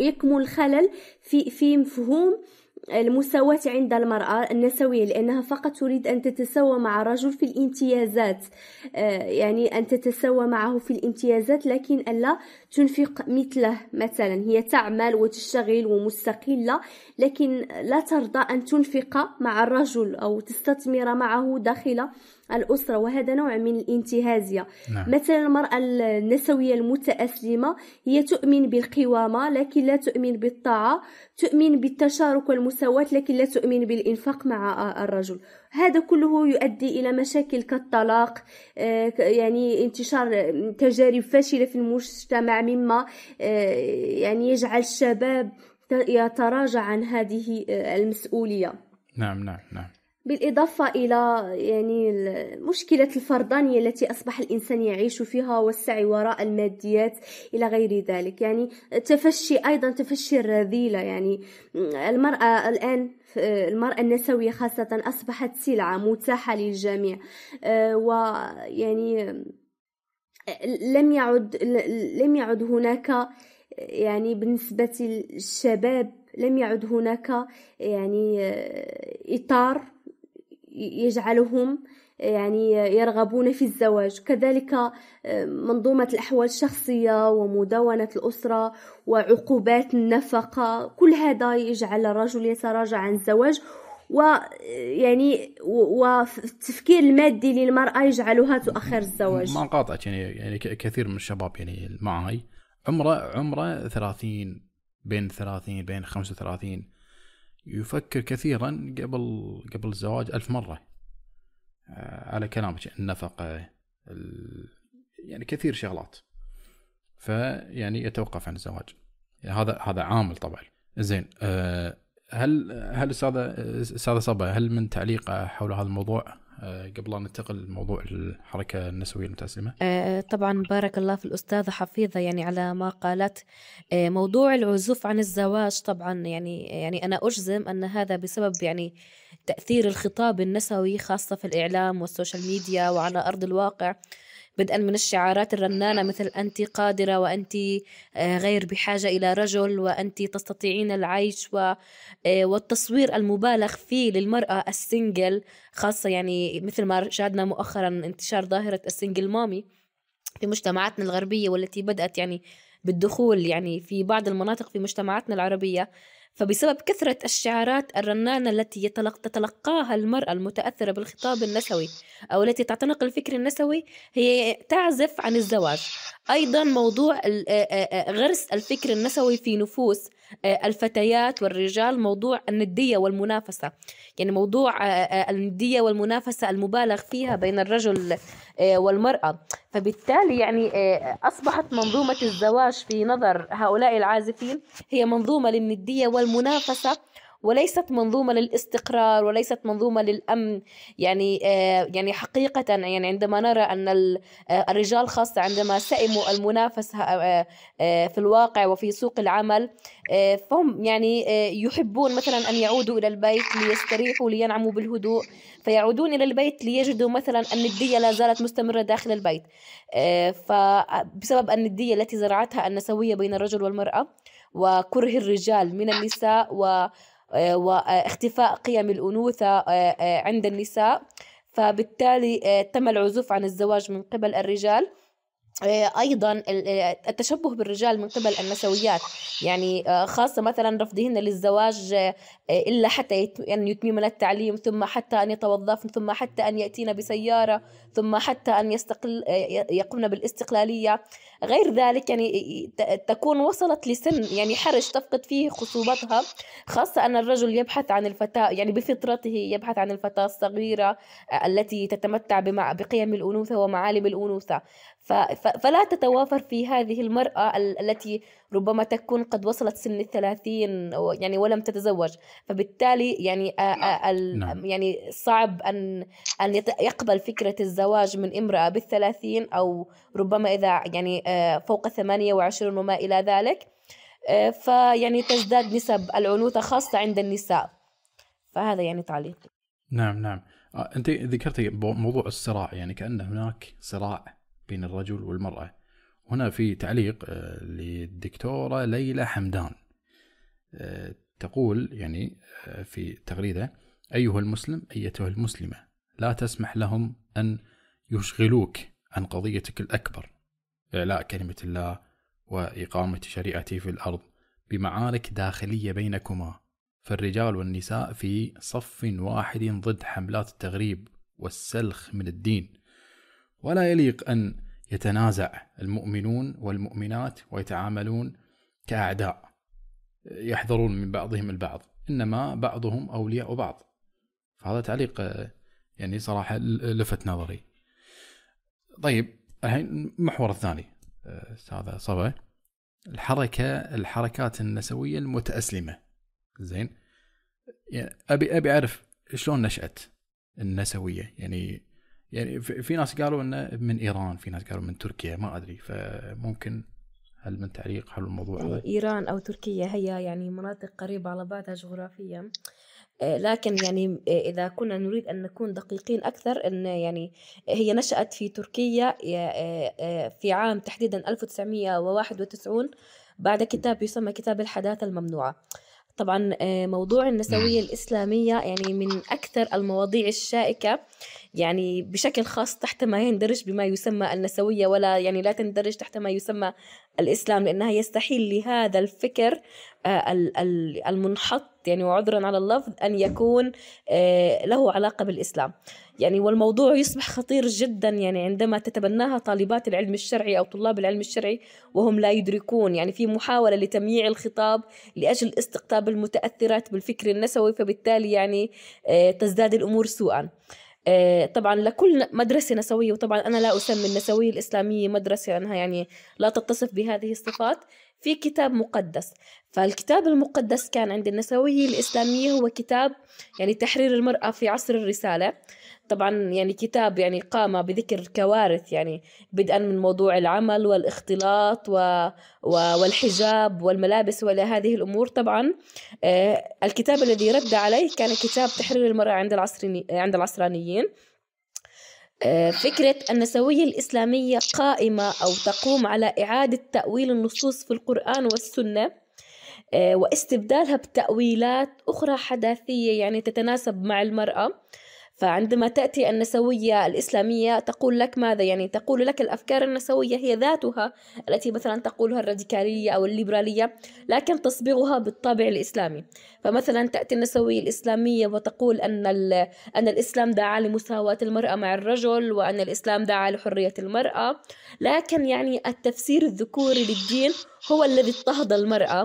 يكمن الخلل في في مفهوم المساواة عند المرأة النسوية لأنها فقط تريد أن تتساوى مع الرجل في الامتيازات. آه، يعني أن تتساوى معه في الامتيازات لكن ألا تنفق مثله. مثلا هي تعمل وتشتغل ومستقلة لكن لا ترضى أن تنفق مع الرجل أو تستثمر معه داخل الأسرة وهذا نوع من الانتهازية. نعم. مثلا المرأة النسوية المتأسلمة هي تؤمن بالقوامة لكن لا تؤمن بالطاعة تؤمن بالتشارك والمساواة لكن لا تؤمن بالإنفاق مع الرجل. هذا كله يؤدي إلى مشاكل كالطلاق آه، يعني انتشار تجارب فاشلة في المجتمع مما آه، يعني يجعل الشباب يتراجع عن هذه آه، المسؤولية. نعم نعم نعم. بالإضافة إلى يعني مشكلة الفردانية التي أصبح الإنسان يعيش فيها والسعي وراء الماديات إلى غير ذلك. يعني تفشي أيضا تفشي الرذيلة. يعني المرأة الآن المرأة النسوية خاصة أصبحت سلعة متاحة للجميع. ويعني لم يعد لم يعد هناك يعني بالنسبة للشباب لم يعد هناك يعني إطار يجعلهم يعني يرغبون في الزواج. كذلك منظومة الأحوال الشخصية ومدونة الأسرة وعقوبات النفقة كل هذا يجعل الرجل يتراجع عن الزواج. ويعني والتفكير المادي للمرأة يجعلها تؤخر الزواج. ما قاطعك يعني يعني كثير من الشباب يعني معي عمرة عمرة 30 بين 30 بين 35 يفكر كثيرا قبل قبل الزواج ألف مرة آه، على كلامك النفقة يعني كثير شغلات. فيعني يتوقف عن الزواج. هذا هذا عامل طبعا. زين أه هل هل أستاذة أستاذة صبا هل من تعليق حول هذا الموضوع؟ آه، قبل أن ننتقل لموضوع الحركة النسوية المتأسلمة؟ آه، طبعا بارك الله في الأستاذة حفيظة يعني على ما قالت آه، موضوع العزوف عن الزواج طبعا يعني يعني أنا أجزم أن هذا بسبب يعني تأثير الخطاب النسوي خاصة في الإعلام والسوشيال ميديا وعلى أرض الواقع بدءا من الشعارات الرنانة مثل أنت قادرة وأنت آه، غير بحاجة إلى رجل وأنت تستطيعين العيش آه، والتصوير المبالغ فيه للمرأة ال single خاصة يعني مثل ما شاهدنا مؤخرا انتشار ظاهرة ال single mommy في مجتمعاتنا الغربية والتي بدأت يعني بالدخول يعني في بعض المناطق في مجتمعاتنا العربية. فبسبب كثرة الشعارات الرنانة التي تتلقاها المرأة المتأثرة بالخطاب النسوي أو التي تعتنق الفكر النسوي هي تعزف عن الزواج. أيضا موضوع غرس الفكر النسوي في نفوس الفتيات والرجال موضوع الندية والمنافسة. يعني موضوع الندية والمنافسة المبالغ فيها بين الرجل والمرأة. فبالتالي يعني أصبحت منظومة الزواج في نظر هؤلاء العازفين هي منظومة للندية والمنافسة. وليست منظومة للاستقرار وليست منظومة للأمن. يعني آه، يعني حقيقة يعني عندما نرى أن آه، الرجال خاصة عندما سئموا المنافسة آه، في الواقع وفي سوق العمل فهم يعني يحبون مثلا أن يعودوا إلى البيت ليستريحوا لينعموا بالهدوء. فيعودون إلى البيت ليجدوا مثلا الندية لا زالت مستمرة داخل البيت. فبسبب الندية التي زرعتها النسوية بين الرجل والمرأة وكره الرجال من النساء و واختفاء قيم الأنوثة آه، آه، عند النساء. فبالتالي تم العزوف عن الزواج من قبل الرجال. أيضا التشبه بالرجال من قبل النسويات. يعني خاصة مثلا رفضهن للزواج إلا حتى أن يتممن التعليم ثم حتى أن يتوظفن ثم حتى أن ياتين بسيارة ثم حتى أن يستقل يقمن بالاستقلالية. غير ذلك يعني تكون وصلت لسن يعني حرج تفقد فيه خصوبتها. خاصة أن الرجل يبحث عن الفتاة يعني بفطرته يبحث عن الفتاة الصغيرة التي تتمتع بقيم الأنوثة ومعالم الأنوثة. فلا تتوافر في هذه المرأة التي ربما تكون قد وصلت سن الثلاثين يعني ولم تتزوج. فبالتالي يعني نعم. يعني صعب أن أن يقبل فكرة الزواج من امرأة بالثلاثين أو ربما إذا يعني فوق 28 وما إلى ذلك. فيعني تزداد نسب العنوثة خاصة عند النساء. فهذا يعني تعليقي. نعم نعم. أنت ذكرتي موضوع الصراع يعني كأن هناك صراع بين الرجل والمرأة. هنا في تعليق آه، للدكتورة ليلى حمدان. آه، تقول يعني في تغريدة أيها المسلم أيتها المسلمة لا تسمح لهم أن يشغلوك عن قضيتك الأكبر إعلاء كلمة الله وإقامة شريعته في الأرض بمعارك داخلية بينكما. فالرجال والنساء في صف واحد ضد حملات التغريب والسلخ من الدين. ولا يليق أن يتنازع المؤمنون والمؤمنات ويتعاملون كأعداء يحذرون من بعضهم البعض إنما بعضهم أولياء بعض. فهذا تعليق يعني صراحة لفت نظري. طيب الحين المحور الثاني أستاذ صبا. الحركة الحركات النسوية المتأسلمة. زين. يعني أبي أبي أعرف شلون نشأت النسوية؟ يعني يعني في ناس قالوا إنه من إيران في ناس قالوا من تركيا ما أدري. فممكن هل من تعليق حول الموضوع؟ هذا؟ إيران أو تركيا هي يعني مناطق قريبة على بعضها جغرافيا. آه، لكن يعني آه، إذا كنا نريد أن نكون دقيقين أكثر أن يعني هي نشأت في تركيا آه، في عام تحديدا 1991 بعد كتاب يسمى كتاب الحداثة الممنوعة. طبعا موضوع النسوية الإسلامية يعني من أكثر المواضيع الشائكة. يعني بشكل خاص تحت ما يندرج بما يسمى النسوية ولا يعني لا تندرج تحت ما يسمى الإسلام لأنها يستحيل لهذا الفكر آه، المنحط يعني وعذرا على اللفظ أن يكون آه، له علاقة بالإسلام. يعني والموضوع يصبح خطير جدا يعني عندما تتبناها طالبات العلم الشرعي أو طلاب العلم الشرعي وهم لا يدركون. يعني في محاولة لتمييع الخطاب لأجل استقطاب المتأثرات بالفكر النسوي فبالتالي يعني آه، تزداد الأمور سوءا. طبعا لكل مدرسة نسوية وطبعا أنا لا أسمي النسوية الإسلامية مدرسة لأنها يعني لا تتصف بهذه الصفات في كتاب مقدس. فالكتاب المقدس كان عند النسوية الإسلامية هو كتاب يعني تحرير المرأة في عصر الرسالة. طبعا يعني كتاب يعني قام بذكر كوارث يعني بدءا من موضوع العمل والاختلاط و... و... والحجاب والملابس وإلى هذه الأمور طبعا. آه الكتاب الذي رد عليه كان كتاب تحرير المرأة عند العصري... عند العصرانيين. آه، فكرة النسوية الإسلامية قائمة أو تقوم على إعادة تأويل النصوص في القرآن والسنة آه، واستبدالها بتأويلات أخرى حداثية يعني تتناسب مع المرأة. فعندما تأتي النسوية الإسلامية تقول لك ماذا؟ يعني تقول لك الأفكار النسوية هي ذاتها التي مثلا تقولها الراديكالية أو الليبرالية لكن تصبغها بالطابع الإسلامي. فمثلا تأتي النسوية الإسلامية وتقول أن, أن الإسلام دعا لمساواة المرأة مع الرجل وأن الإسلام دعا لحرية المرأة. لكن يعني التفسير الذكوري للدين هو الذي اضطهد المرأة.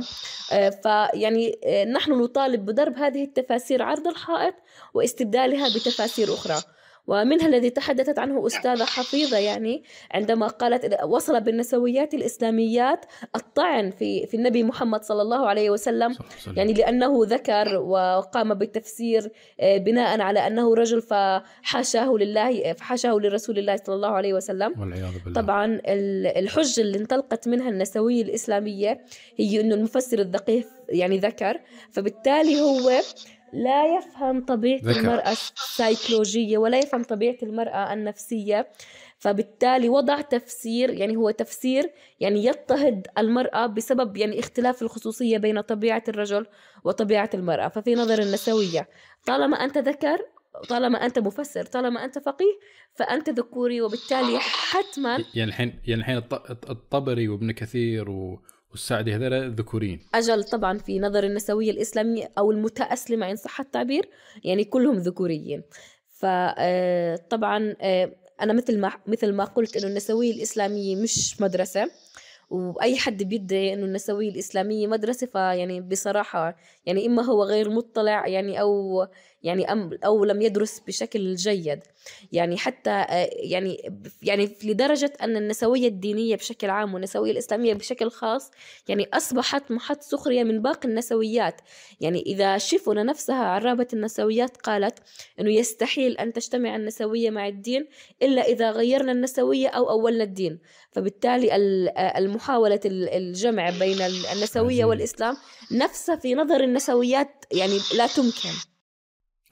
آه، فيعني آه، نحن نطالب بضرب هذه التفاسير عرض الحائط واستبدالها بتفاسير أخرى. ومنها الذي تحدثت عنه أستاذة حفيظة يعني عندما قالت وصل بالنسويات الإسلاميات الطعن في في النبي محمد صلى الله عليه وسلم يعني لأنه ذكر وقام بالتفسير آه، بناء على أنه رجل فحاشاه لله فحاشاه لرسول الله صلى الله عليه وسلم. والعياذ بالله. طبعا الحجة اللي انطلقت منها النسوية الإسلامية هي أنه المفسر الدقيق يعني ذكر فبالتالي هو لا يفهم طبيعة ذكر. المرأة السيكولوجية ولا يفهم طبيعة المرأة النفسية فبالتالي وضع تفسير يعني هو تفسير يعني يضطهد المرأة بسبب يعني اختلاف الخصوصية بين طبيعة الرجل وطبيعة المرأة ففي نظر النسوية طالما أنت ذكر طالما أنت مفسر طالما أنت فقيه فأنت ذكوري وبالتالي حتما يعني الحين يعني الحين الطبري وابن كثير و والسعدي هذول ذكورين. أجل طبعا في نظر النسوية الإسلامية أو المتأسلمة إن صح التعبير يعني كلهم ذكوريين. فطبعا آه، آه، أنا مثل ما مثل ما قلت إنه النسوية الإسلامية مش مدرسة. وأي حد بيدعي إنه النسوية الإسلامية مدرسة فيعني بصراحة يعني إما هو غير مطلع يعني أو يعني أم أو لم يدرس بشكل جيد. يعني حتى آه، يعني يعني لدرجة أن النسوية الدينية بشكل عام والنسوية الإسلامية بشكل خاص يعني أصبحت محط سخرية من باقي النسويات. يعني إذا شفنا نفسها عرابة النسويات قالت إنه يستحيل أن تجتمع النسوية مع الدين إلا إذا غيرنا النسوية أو أولنا الدين. فبالتالي المحاولة الجمع بين النسوية والإسلام نفسها في نظر النسويات يعني لا تمكن.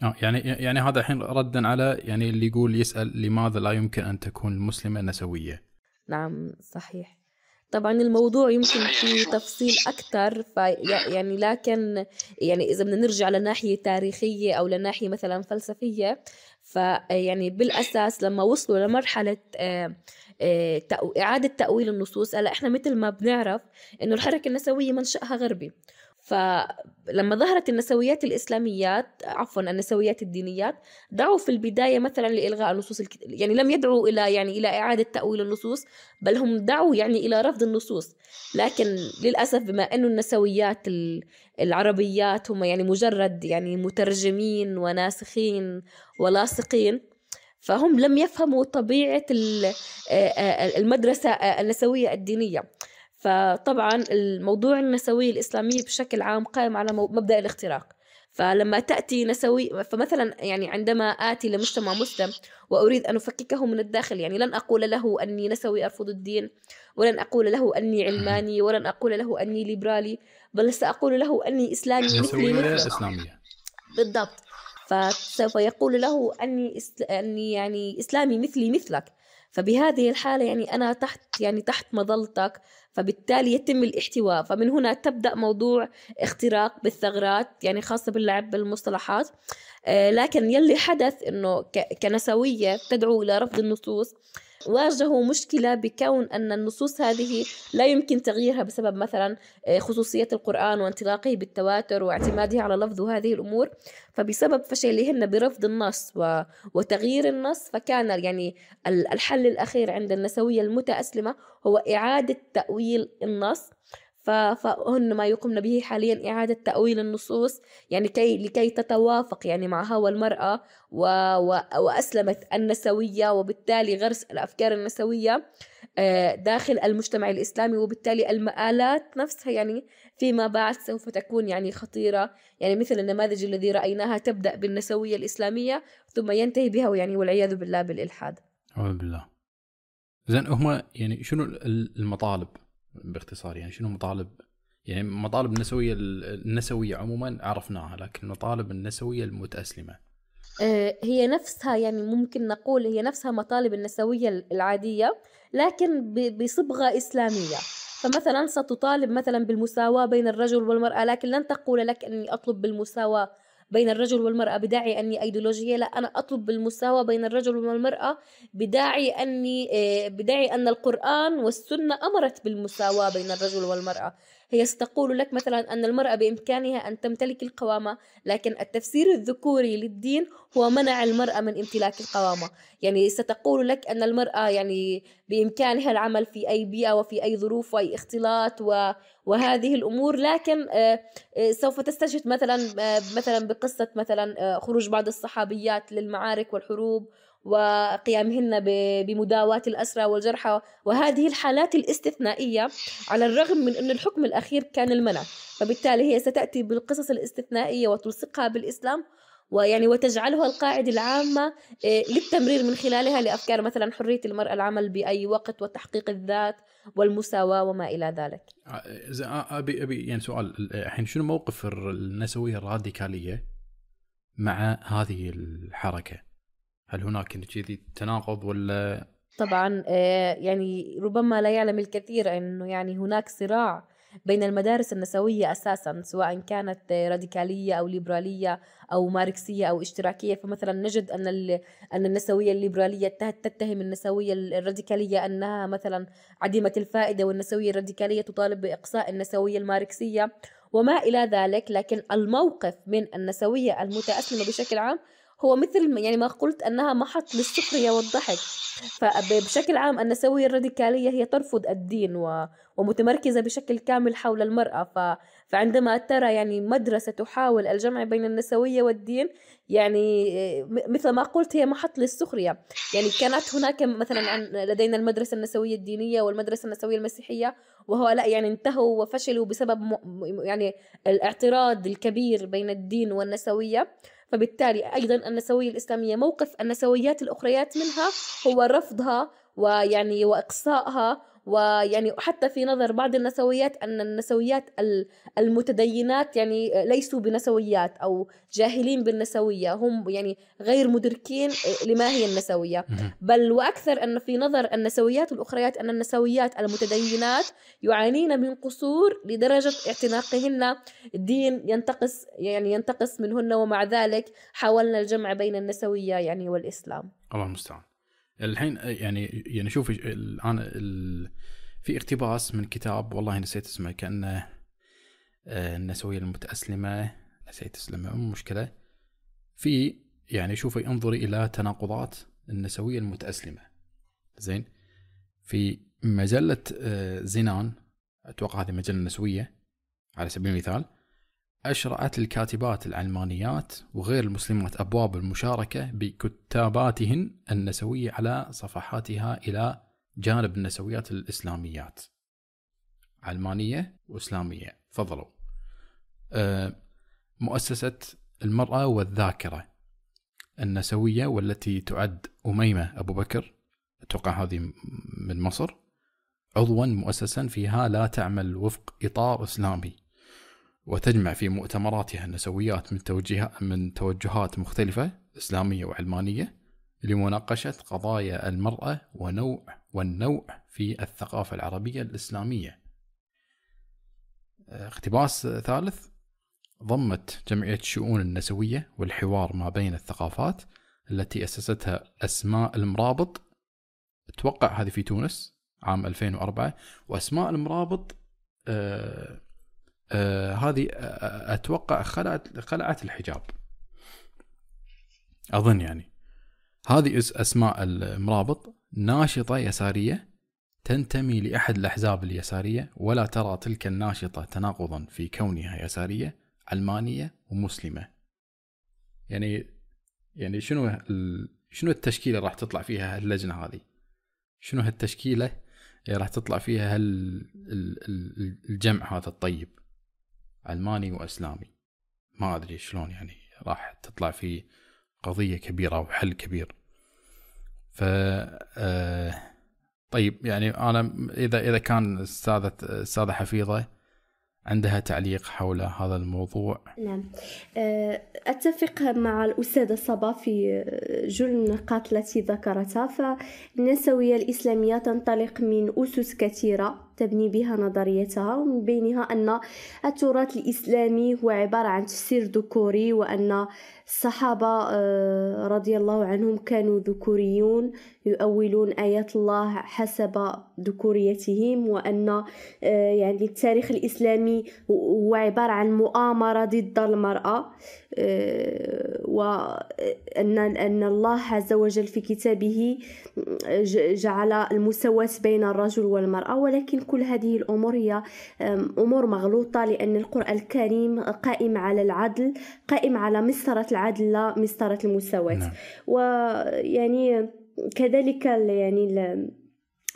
آه يعني يعني هذا الحين ردا على يعني اللي يقول يسأل لماذا لا يمكن أن تكون المسلمه نسوية. نعم صحيح. طبعا الموضوع يمكن في تفصيل أكثر يعني لكن يعني إذا بدنا نرجع لناحية تاريخية أو لناحية مثلا فلسفية فيعني بالأساس لما وصلوا لمرحلة آه، آه، إعادة تأويل النصوص. هلا إحنا مثل ما بنعرف إنه الحركة النسوية منشأها غربي. فلما ظهرت النسويات الإسلاميات عفوا النسويات الدينيات دعوا في البداية مثلا لإلغاء النصوص الكت... يعني لم يدعوا إلى يعني إلى إعادة تأويل النصوص بل هم دعوا يعني إلى رفض النصوص. لكن للأسف بما أنه النسويات العربيات هم يعني مجرد يعني مترجمين وناسخين ولاصقين فهم لم يفهموا طبيعة المدرسة النسوية الدينية. فطبعا الموضوع النسوية الإسلامية بشكل عام قائم على مبدأ الاختراق. فلما تأتي نسوي فمثلا يعني عندما آتي لمجتمع مسلم وأريد أن أفككه من الداخل يعني لن أقول له أني نسوي أرفض الدين ولن أقول له أني علماني ولن أقول له أني ليبرالي بل سأقول له أني إسلامي مثلي مثل إسلامية. بالضبط. فسوف يقول له أني أني يعني إسلامي مثلي مثلك. فبهذه الحالة يعني أنا تحت يعني تحت مظلتك فبالتالي يتم الاحتواء. فمن هنا تبدأ موضوع اختراق بالثغرات يعني خاصة باللعب بالمصطلحات. آه، لكن يلي حدث إنه كنسوية تدعو إلى رفض النصوص. واجهوا مشكلة بكون أن النصوص هذه لا يمكن تغييرها بسبب مثلا آه، خصوصية القرآن وانطلاقه بالتواتر واعتماده على لفظ هذه الأمور. فبسبب فشلهن برفض النص وتغيير النص فكان يعني الحل الأخير عند النسوية المتأسلمة هو إعادة تأويل النص. فهن ما يقمن به حاليا إعادة تأويل النصوص يعني كي لكي تتوافق يعني مع هوى المرأة و و وأسلمت النسوية وبالتالي غرس الأفكار النسوية آه، داخل المجتمع الإسلامي وبالتالي المآلات نفسها يعني فيما بعد سوف تكون يعني خطيرة. يعني مثل النماذج الذي رأيناها تبدأ بالنسوية الإسلامية ثم ينتهي بها يعني والعياذ بالله بالإلحاد. أعوذ بالله. زين هم يعني شنو المطالب؟ باختصار يعني شنو مطالب؟ يعني مطالب النسوية النسوية عموما عرفناها لكن مطالب النسوية المتأسلمة. آه، هي نفسها يعني ممكن نقول هي نفسها مطالب النسوية العادية لكن بصبغة إسلامية. فمثلا ستطالب مثلا بالمساواة بين الرجل والمرأة لكن لن تقول لك إني أطلب بالمساواة بين الرجل والمرأة بداعي أني أيديولوجية لا أنا أطلب بالمساواة بين الرجل والمرأة بداعي أني آه، بداعي أن القرآن والسنة أمرت بالمساواة بين الرجل والمرأة. هي ستقول لك مثلا أن المرأة بإمكانها أن تمتلك القوامة لكن التفسير الذكوري للدين هو منع المرأة من امتلاك القوامة. يعني ستقول لك أن المرأة يعني بإمكانها العمل في أي بيئة وفي أي ظروف وأي اختلاط و وهذه الأمور لكن آه، آه، سوف تستشهد مثلا آه، مثلا بقصة مثلا خروج بعض الصحابيات للمعارك والحروب وقيامهن بمداواة الأسرى والجرحى. وهذه الحالات الاستثنائية على الرغم من أن الحكم الأخير كان المنع. فبالتالي هي ستأتي بالقصص الاستثنائية وتلصقها بالإسلام ويعني وتجعلها القاعدة العامة للتمرير من خلالها لأفكار مثلا حرية المرأة العمل بأي وقت وتحقيق الذات والمساواة وما إلى ذلك. أبي أبي يعني سؤال الحين شنو موقف النسوية الراديكالية مع هذه الحركة؟ هل هناك كذي تناقض ولا؟ طبعا يعني ربما لا يعلم الكثير إنه يعني هناك صراع بين المدارس النسوية أساسا سواء كانت راديكالية أو ليبرالية أو ماركسية أو اشتراكية. فمثلا نجد أن أن النسوية الليبرالية تتهم النسوية الراديكالية أنها مثلا عديمة الفائدة والنسوية الراديكالية تطالب بإقصاء النسوية الماركسية وما إلى ذلك. لكن الموقف من النسوية المتأسلمة بشكل عام هو مثل يعني ما قلت أنها محط للسخرية والضحك. فبشكل عام النسوية الراديكالية هي ترفض الدين و... ومتمركزة بشكل كامل حول المرأة. ف... فعندما ترى يعني مدرسة تحاول الجمع بين النسوية والدين يعني مثل ما قلت هي محط للسخرية. يعني كانت هناك مثلا لدينا المدرسة النسوية الدينية والمدرسة النسوية المسيحية وهؤلاء يعني انتهوا وفشلوا بسبب يعني الاعتراض الكبير بين الدين والنسوية. فبالتالي أيضا النسوية الإسلامية موقف النسويات الأخريات منها هو رفضها ويعني وإقصائها ويعني حتى في نظر بعض النسويات أن النسويات المتدينات يعني ليسوا بنسويات أو جاهلين بالنسوية هم يعني غير مدركين لما هي النسوية. بل وأكثر أن في نظر النسويات الأخريات أن النسويات المتدينات يعانين من قصور لدرجة اعتناقهن. دين ينتقص يعني ينتقص منهن ومع ذلك حاولنا الجمع بين النسوية يعني والإسلام. الله المستعان. الحين يعني يعني شوف الآن في اقتباس من كتاب والله نسيت اسمه كأنه آه، النسوية المتأسلمة. نسيت اسمه مو مشكلة. في يعني شوفي انظري إلى تناقضات النسوية المتأسلمة. زين؟ في مجلة آه، زنان أتوقع هذه مجلة نسوية على سبيل المثال. أشرعت الكاتبات العلمانيات وغير المسلمات أبواب المشاركة بكتاباتهن النسوية على صفحاتها إلى جانب النسويات الإسلاميات. علمانية وإسلامية. تفضلوا. أه، مؤسسة المرأة والذاكرة النسوية والتي تعد أميمة أبو بكر أتوقع هذه من مصر عضوا مؤسسا فيها لا تعمل وفق إطار إسلامي. وتجمع في مؤتمراتها النسويات من توجهات من توجهات مختلفة إسلامية وعلمانية لمناقشة قضايا المرأة ونوع والنوع في الثقافة العربية الإسلامية. اقتباس ثالث ضمت جمعية الشؤون النسوية والحوار ما بين الثقافات التي أسستها أسماء المرابط أتوقع هذه في تونس عام 2004 وأسماء المرابط آه آه هذه آه أتوقع خلعت خلعت الحجاب. أظن يعني. هذه أسماء المرابط ناشطة يسارية تنتمي لأحد الأحزاب اليسارية ولا ترى تلك الناشطة تناقضا في كونها يسارية علمانية ومسلمة. يعني يعني شنو شنو التشكيلة راح تطلع فيها اللجنة هذه؟ شنو هالتشكيلة اللي راح تطلع فيها الجمع هذا الطيب؟ علماني وأسلامي. ما أدري شلون يعني راح تطلع في قضية كبيرة وحل كبير. ف آه، طيب يعني أنا إذا إذا كان استاذه استاذه حفيظة عندها تعليق حول هذا الموضوع. نعم. آه، أتفق مع الأستاذة صبا في جل النقاط التي ذكرتها. فالنسوية الإسلامية تنطلق من أسس كثيرة. تبني بها نظريتها ومن بينها أن التراث الإسلامي هو عبارة عن تفسير ذكوري وأن الصحابة آه، رضي الله عنهم كانوا ذكوريون. يؤولون آيات الله حسب ذكوريتهم وأن آه، يعني التاريخ الإسلامي هو عبارة عن مؤامرة ضد المرأة آه، وأن أن الله عز وجل في كتابه جعل المساواة بين الرجل والمرأة ولكن كل هذه الأمور هي أمور مغلوطة لأن القرآن الكريم قائم على العدل قائم على مسطرة العدل لا مسطرة المساواة نعم. ويعني كذلك يعني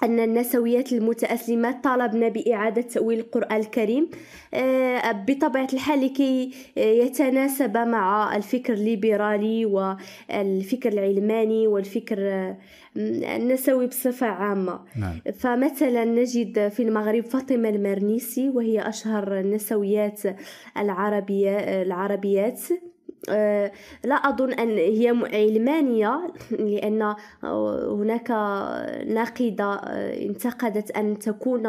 أن النسويات المتأسلمات طالبنا بإعادة تأويل القرآن الكريم آه، بطبيعة الحال لكي يتناسب مع الفكر الليبرالي والفكر العلماني والفكر آه، النسوي بصفة عامة نعم. فمثلا نجد في المغرب فاطمة المرنيسي وهي أشهر النسويات العربية العربيات لا أظن أن هي علمانية لأن هناك ناقدة آه، انتقدت أن تكون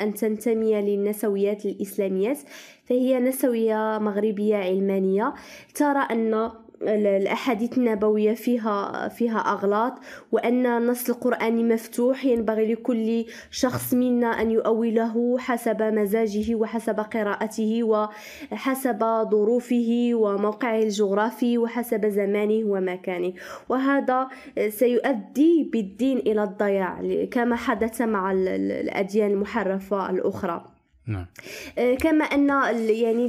أن تنتمي للنسويات الإسلاميات فهي نسوية مغربية علمانية. ترى أن الأحاديث النبوية فيها فيها أغلاط وأن النص القرآني مفتوح ينبغي لكل شخص منا أن يؤوله حسب مزاجه وحسب قراءته وحسب ظروفه وموقعه الجغرافي وحسب زمانه ومكانه. وهذا سيؤدي بالدين إلى الضياع كما حدث مع الأديان المحرفة الأخرى. نعم. آه، كما أن يعني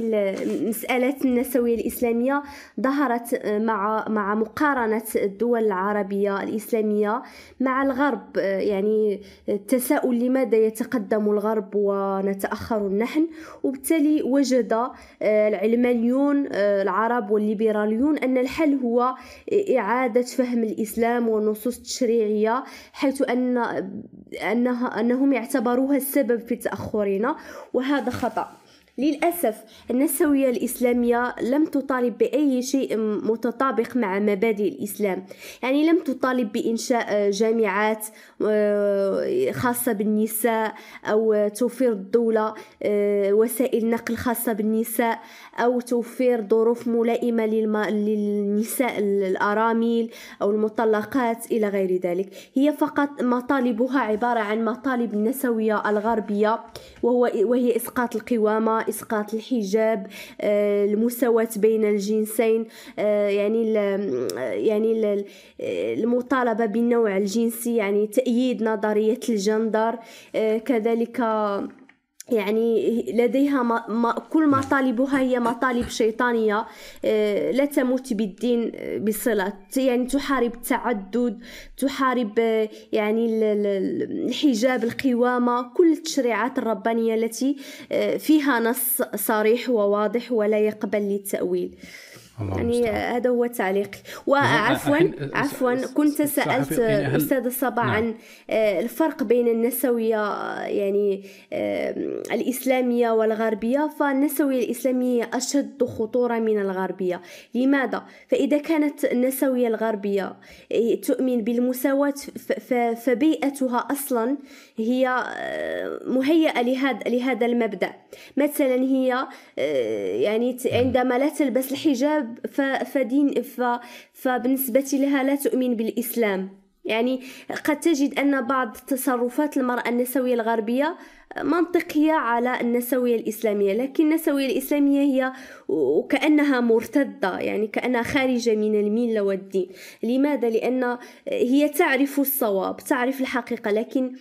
مسألة النسوية الإسلامية ظهرت آه، مع مع مقارنة الدول العربية الإسلامية مع الغرب. آه، يعني التساؤل لماذا يتقدم الغرب ونتأخر نحن؟ وبالتالي وجد العلمانيون العرب والليبراليون أن الحل هو إعادة فهم الإسلام والنصوص التشريعيه حيث ان انها أنهم يعتبروها السبب في تأخرنا. وهذا خطأ. للأسف النسوية الإسلامية لم تطالب بأي شيء متطابق مع مبادئ الإسلام. يعني لم تطالب بإنشاء جامعات آه، خاصة بالنساء أو توفير الدولة آه، وسائل نقل خاصة بالنساء أو توفير ظروف ملائمة للنساء الأرامل أو المطلقات إلى غير ذلك. هي فقط مطالبها عبارة عن مطالب النسوية الغربية وهو وهي إسقاط القوامة إسقاط الحجاب آه، المساواة بين الجنسين آه، يعني يعني المطالبة بالنوع الجنسي يعني تأييد نظرية الجندر آه، كذلك يعني لديها ما ما كل مطالبها هي مطالب شيطانية آه، لا تمت بالدين آه، بصلة. يعني تحارب التعدد تحارب آه، يعني الحجاب القوامة كل التشريعات الربانية التي فيها نص صريح وواضح ولا يقبل للتأويل. يعني هذا هو تعليقي. وعفوا عفوا كنت سألت يعني أستاذة صبا نعم. عن آه، الفرق بين النسوية يعني آه، الإسلامية والغربية فالنسوية الإسلامية أشد خطورة من الغربية. لماذا؟ فإذا كانت النسوية الغربية آه، تؤمن بالمساواة فبيئتها أصلا هي مهيئة لهذا لهذا المبدأ. مثلا هي يعني عندما لا تلبس الحجاب فدين فبالنسبة لها لا تؤمن بالإسلام. يعني قد تجد أن بعض تصرفات المرأة النسوية الغربية منطقية على النسوية الإسلامية لكن النسوية الإسلامية هي وكأنها مرتدة يعني كأنها خارجة من الملة والدين. لماذا؟ لأن هي تعرف الصواب تعرف الحقيقة لكن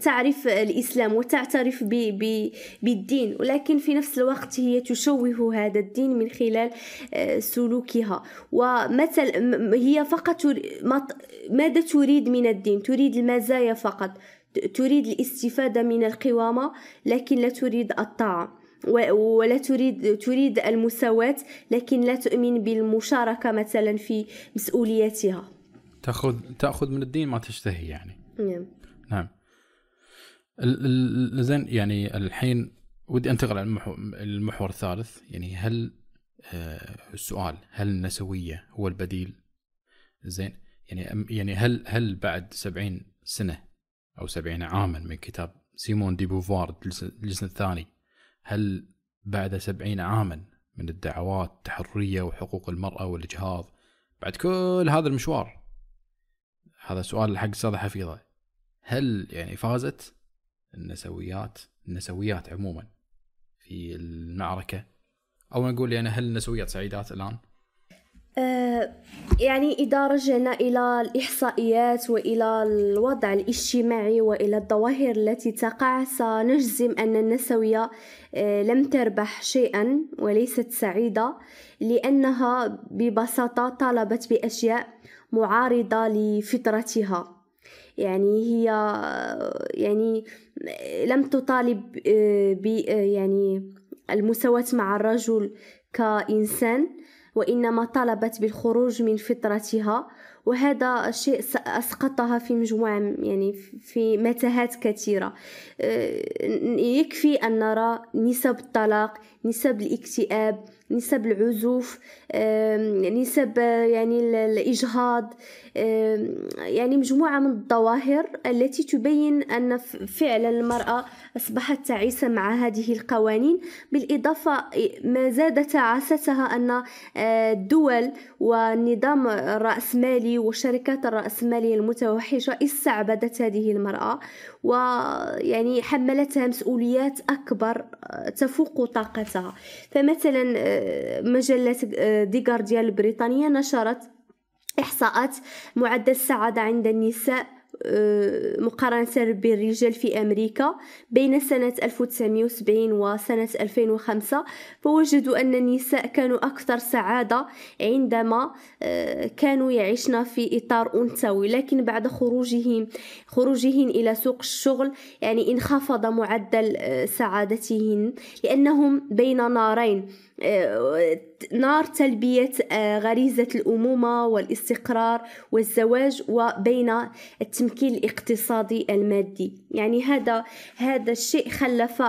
تعرف الإسلام وتعترف ب ب بالدين. ولكن في نفس الوقت هي تشوه هذا الدين من خلال آه، سلوكها. ومثل هي فقط ماذا تريد من الدين؟ تريد المزايا فقط. تريد الاستفادة من القوامة لكن لا تريد الطاعة. ولا تريد تريد المساواة لكن لا تؤمن بالمشاركة مثلا في مسؤولياتها. تأخذ تأخذ من الدين ما تشتهي يعني. نعم. نعم. زين يعني الحين ودي انتقل على المحور الثالث. يعني هل آه السؤال هل النسوية هو البديل؟ زين يعني يعني هل هل بعد 70 سنة أو 70 عاما من كتاب سيمون دي بوفوار الجزء الثاني. هل بعد 70 عاما من الدعوات التحرية وحقوق المرأة والإجهاض بعد كل هذا المشوار؟ هذا سؤال حق استاذه حفيظة. هل يعني فازت النسويات النسويات عموما في المعركة؟ أو نقول يعني هل النسويات سعيدات الآن؟ أه يعني إذا رجعنا إلى الإحصائيات وإلى الوضع الاجتماعي وإلى الظواهر التي تقع سنجزم أن النسوية أه لم تربح شيئا وليست سعيدة لأنها ببساطة طالبت بأشياء معارضة لفطرتها. يعني هي يعني لم تطالب آه، ب آه، يعني المساواة مع الرجل كإنسان. وإنما طلبت بالخروج من فطرتها وهذا الشيء أسقطها في مجموعة يعني في متاهات كثيرة. آه، يكفي أن نرى نسب الطلاق نسب الاكتئاب نسب العزوف نسب يعني الإجهاض. يعني مجموعة من الظواهر التي تبين أن فعلا المرأة أصبحت تعيسة مع هذه القوانين بالإضافة ما زاد تعاستها أن الدول والنظام الرأسمالي والشركات الرأسمالية المتوحشة استعبدت هذه المرأة ويعني حملتها مسؤوليات أكبر تفوق طاقتها. فمثلا مجلة دي جارديان البريطانية نشرت إحصاءات معدل السعادة عند النساء آه، مقارنة بالرجال في أمريكا بين سنة 1970 وسنة 2005 فوجدوا أن النساء كانوا أكثر سعادة عندما آه، كانوا يعيشن في إطار أنثوي. لكن بعد خروجهم خروجهن إلى سوق الشغل يعني انخفض معدل آه، سعادتهن لأنهم بين نارين. نار تلبية غريزة الأمومة والاستقرار والزواج وبين التمكين الاقتصادي المادي. يعني هذا هذا الشيء خلف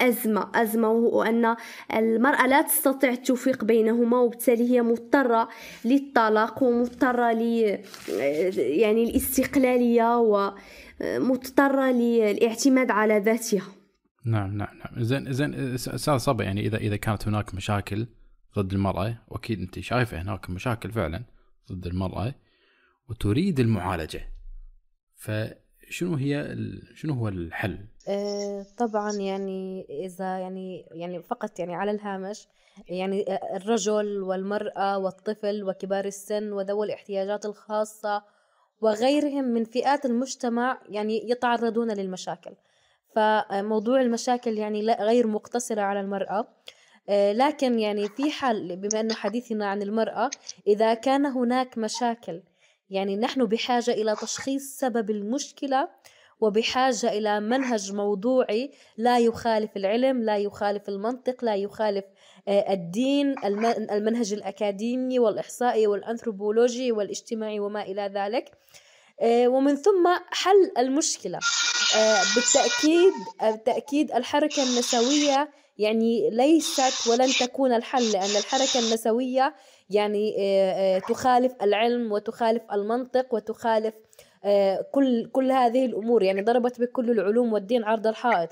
أزمة. أزمة وهو أن المرأة لا تستطيع التوفيق بينهما وبالتالي هي مضطرة للطلاق ومضطرة ل يعني الاستقلالية ومضطرة للاعتماد على ذاتها. نعم نعم نعم زين زين أستاذ صبا يعني إذا إذا كانت هناك مشاكل ضد المرأة وأكيد أنت شايفة هناك مشاكل فعلا ضد المرأة وتريد المعالجة فشنو هي شنو هو الحل؟ آه، طبعا يعني إذا يعني يعني فقط يعني على الهامش يعني الرجل والمرأة والطفل وكبار السن وذوي الاحتياجات الخاصة وغيرهم من فئات المجتمع يعني يتعرضون للمشاكل فموضوع المشاكل يعني غير مقتصرة على المرأة. آه، لكن يعني في حل بما أنه حديثنا عن المرأة إذا كان هناك مشاكل يعني نحن بحاجة إلى تشخيص سبب المشكلة وبحاجة إلى منهج موضوعي لا يخالف العلم لا يخالف المنطق لا يخالف آه، الدين المنهج الأكاديمي والإحصائي والأنثروبولوجي والاجتماعي وما إلى ذلك. ومن ثم حل المشكلة. آه، بالتأكيد بالتأكيد الحركة النسوية يعني ليست ولن تكون الحل لأن الحركة النسوية يعني تخالف العلم وتخالف المنطق وتخالف كل كل هذه الأمور. يعني ضربت بكل العلوم والدين عرض الحائط.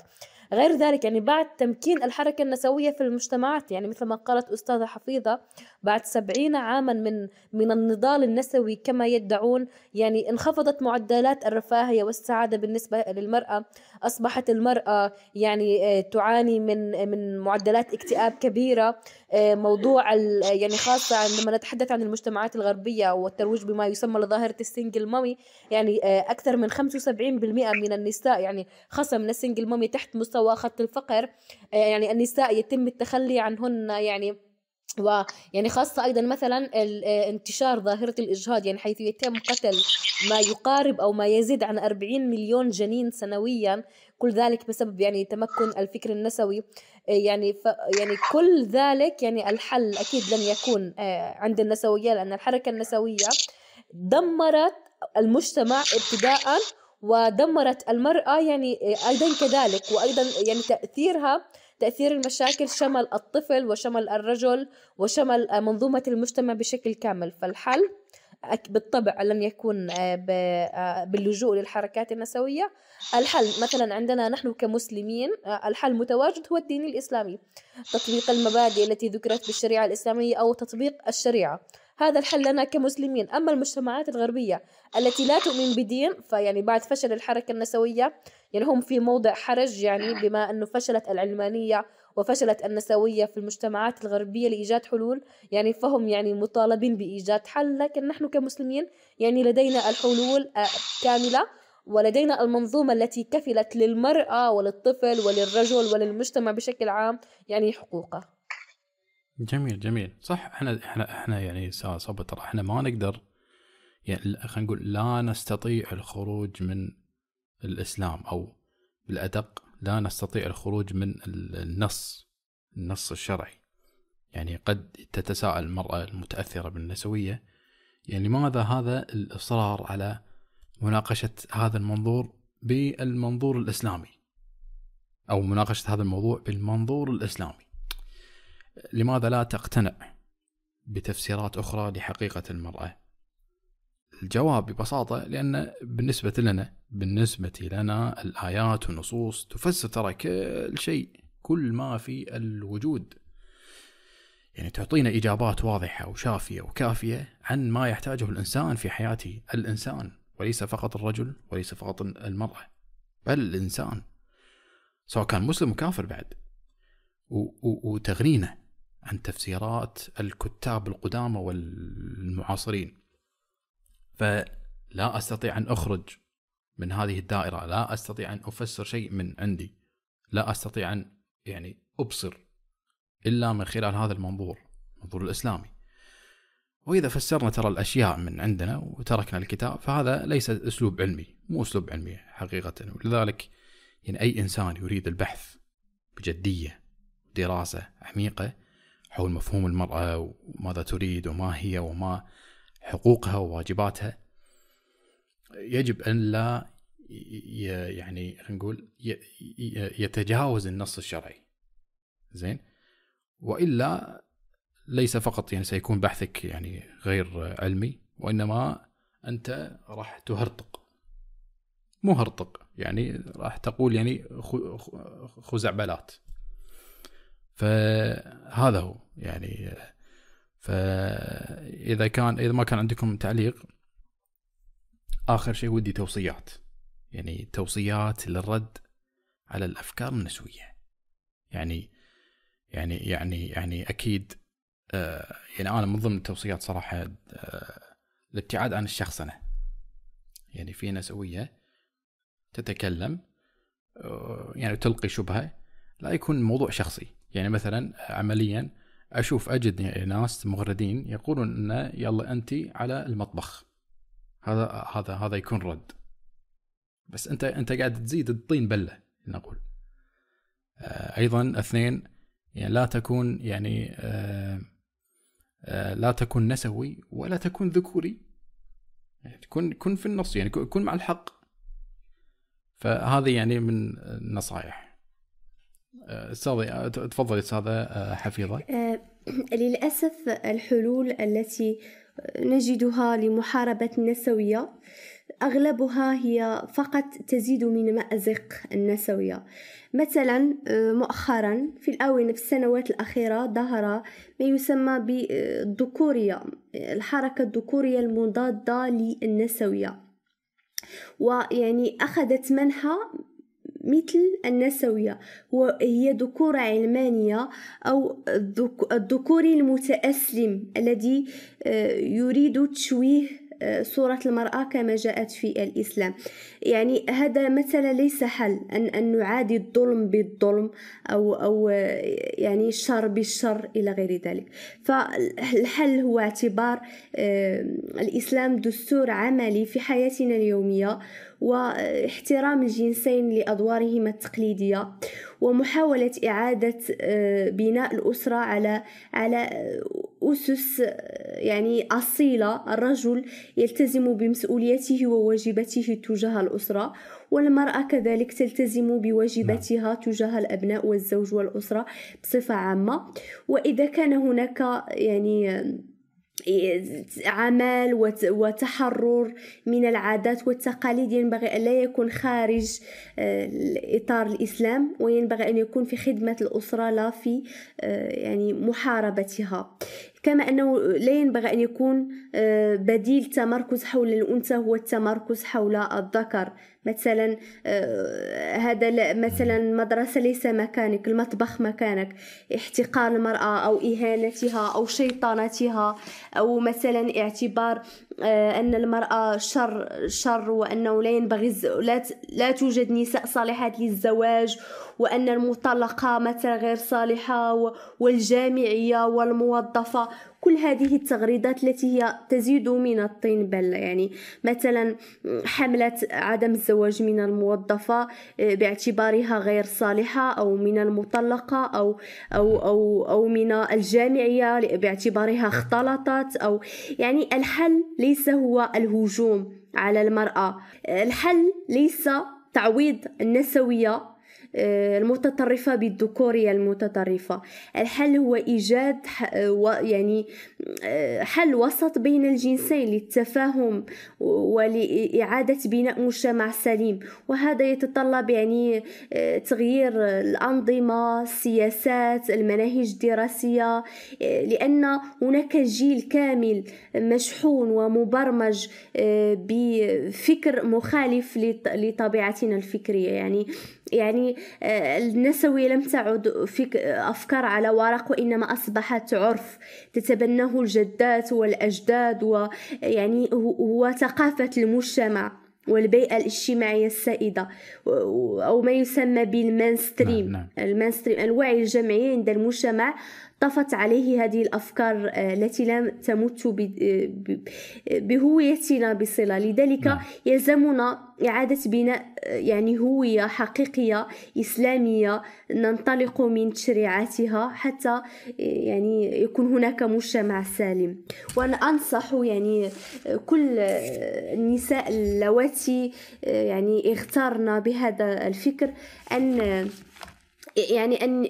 غير ذلك يعني بعد تمكين الحركة النسوية في المجتمعات يعني مثل ما قالت أستاذة حفيظة بعد سبعين عاما من من النضال النسوي كما يدعون يعني انخفضت معدلات الرفاهية والسعادة بالنسبة للمرأة. أصبحت المرأة يعني آه، تعاني من من معدلات اكتئاب كبيرة. آه، موضوع يعني خاصة عندما نتحدث عن المجتمعات الغربية والترويج بما يسمى لظاهرة السنجل مامي يعني آه، أكثر من 75% من النساء يعني خاصة من السنجل مامي تحت مستوى خط الفقر. يعني النساء يتم التخلي عنهن يعني ويعني خاصة أيضا مثلا انتشار ظاهرة الإجهاض يعني حيث يتم قتل ما يقارب أو ما يزيد عن 40 مليون جنين سنويا كل ذلك بسبب يعني تمكن الفكر النسوي. يعني ف يعني كل ذلك يعني الحل أكيد لن يكون آه، عند النسوية لأن الحركة النسوية دمرت المجتمع ابتداء ودمرت المرأة يعني آه، أيضا كذلك وأيضا يعني تأثيرها تأثير المشاكل شمل الطفل وشمل الرجل وشمل منظومة المجتمع بشكل كامل. فالحل بالطبع لن يكون آه، آه، باللجوء للحركات النسوية. الحل مثلا عندنا نحن كمسلمين آه، الحل متواجد هو الدين الإسلامي. تطبيق المبادئ التي ذكرت بالشريعة الإسلامية أو تطبيق الشريعة. هذا الحل لنا كمسلمين. أما المجتمعات الغربية التي لا تؤمن بدين فيعني بعد فشل الحركة النسوية يعني هم في موضع حرج يعني بما أنه فشلت العلمانية وفشلت النسوية في المجتمعات الغربية لإيجاد حلول يعني فهم يعني مطالبين بإيجاد حل. لكن نحن كمسلمين يعني لدينا الحلول كاملة ولدينا المنظومة التي كفلت للمرأة وللطفل وللرجل وللمجتمع بشكل عام يعني حقوقه. جميل جميل. صح إحنا إحنا إحنا يعني صبر. ترى إحنا ما نقدر يعني خلينا نقول لا نستطيع الخروج من الإسلام أو بالأدق لا نستطيع الخروج من النص النص الشرعي. يعني قد تتساءل المرأة المتأثرة بالنسوية يعني لماذا هذا الإصرار على مناقشة هذا المنظور بالمنظور الإسلامي؟ أو مناقشة هذا الموضوع بالمنظور الإسلامي. لماذا لا تقتنع بتفسيرات أخرى لحقيقة المرأة؟ الجواب ببساطة لأن بالنسبة لنا بالنسبة لنا الآيات والنصوص تفسر ترى كل شيء كل ما في الوجود. يعني تعطينا إجابات واضحة وشافية وكافية عن ما يحتاجه الإنسان في حياته الإنسان وليس فقط الرجل وليس فقط المرأة بل الإنسان سواء كان مسلم وكافر بعد. وتغنينا عن تفسيرات الكتاب القدامى والمعاصرين. فلا أستطيع أن أخرج من هذه الدائرة لا أستطيع أن أفسر شيء من عندي لا أستطيع أن يعني أبصر إلا من خلال هذا المنظور المنظور الإسلامي. وإذا فسرنا ترى الأشياء من عندنا وتركنا الكتاب فهذا ليس أسلوب علمي مو أسلوب علمي حقيقة. ولذلك يعني أي إنسان يريد البحث بجدية دراسة عميقة حول مفهوم المرأة وماذا تريد وما هي وما حقوقها وواجباتها. يجب أن لا يعني نقول يتجاوز النص الشرعي. زين؟ وإلا ليس فقط يعني سيكون بحثك يعني غير علمي وإنما أنت راح تهرطق. مو هرطق يعني راح تقول يعني خزعبلات. فهذا هو. يعني فإذا كان إذا ما كان عندكم تعليق آخر شيء ودي توصيات. يعني توصيات للرد على الأفكار النسوية. يعني يعني يعني يعني أكيد يعني أنا من ضمن التوصيات صراحة الابتعاد عن الشخصنه يعني في نسوية تتكلم يعني تلقي شبهة لا يكون الموضوع شخصي. يعني مثلا عمليا أشوف أجد ناس مغردين يقولون انه يلا أنت على المطبخ. هذا هذا هذا يكون رد. بس أنت أنت قاعد تزيد الطين بلة نقول. أيضا اثنين يعني لا تكون يعني لا تكون نسوي ولا تكون ذكوري. يعني تكون كن في النص يعني كن مع الحق. فهذه يعني من النصائح استاذي تفضلي استاذة حفيظة. [CLEARS THROAT] للأسف الحلول التي نجدها لمحاربة النسوية أغلبها هي فقط تزيد من مأزق النسوية. مثلا مؤخرا في الآونة في السنوات الأخيرة ظهر ما يسمى بالذكورية الحركة الذكورية المضادة للنسوية. ويعني أخذت منحى مثل النسوية وهي ذكورة علمانية أو الذكوري المتأسلم الذي يريد تشويه صورة المرأة كما جاءت في الإسلام. يعني هذا مثلا ليس حل أن, أن نعادي الظلم بالظلم أو, أو يعني الشر بالشر إلى غير ذلك. فالحل هو اعتبار الإسلام دستور عملي في حياتنا اليومية واحترام الجنسين لأدوارهما التقليدية ومحاولة إعادة بناء الأسرة على على أسس يعني أصيلة الرجل يلتزم بمسؤوليته وواجباته تجاه الأسرة والمرأة كذلك تلتزم بواجباتها نعم. تجاه الأبناء والزوج والأسرة بصفة عامة وإذا كان هناك يعني عمل وتحرر من العادات والتقاليد ينبغي أن لا يكون خارج آه، إطار الإسلام وينبغي أن يكون في خدمة الأسرة لا في آه، يعني محاربتها كما أنه لا ينبغي أن يكون آه، بديل تمركز حول الأنثى هو التمركز حول الذكر. مثلا آه، هذا مثلا المدرسة ليس مكانك المطبخ مكانك احتقار المرأة أو إهانتها أو شيطانتها أو مثلا اعتبار آه، أن المرأة شر شر وأنه لا ينبغي لا, لا توجد نساء صالحات للزواج وأن المطلقة مثلا غير صالحة والجامعية والموظفة كل هذه التغريدات التي هي تزيد من الطين بلة يعني مثلا حملة عدم الزواج من الموظفة آه، باعتبارها غير صالحة أو من المطلقة أو أو أو أو من الجامعية باعتبارها اختلطت أو يعني الحل ليس هو الهجوم على المرأة. الحل ليس تعويض النسوية آه، المتطرفة بالذكورية المتطرفة. الحل هو إيجاد يعني آه، حل وسط بين الجنسين للتفاهم ولإعادة بناء مجتمع سليم. وهذا يتطلب يعني آه، تغيير الأنظمة السياسات المناهج الدراسية لأن هناك جيل كامل مشحون ومبرمج بفكر مخالف لطبيعتنا الفكرية. يعني يعني آه، النسوية لم تعد فقط أفكار على ورق وإنما أصبحت عرف تتبناه الجدات والأجداد ويعني هو ثقافة المجتمع والبيئة الاجتماعية السائدة أو ما يسمى بال mainstream نعم نعم. ال mainstream الوعي الجمعي عند المجتمع طفت عليه هذه الأفكار آه، التي لم تمت آه، بهويتنا بصلة لذلك نعم. يلزمنا إعادة بناء آه، يعني هوية حقيقية إسلامية ننطلق من تشريعاتها حتى يعني يكون هناك مجتمع سالم وأنا أنصح يعني كل النساء اللواتي يعني اختارنا بهذا الفكر أن يعني أن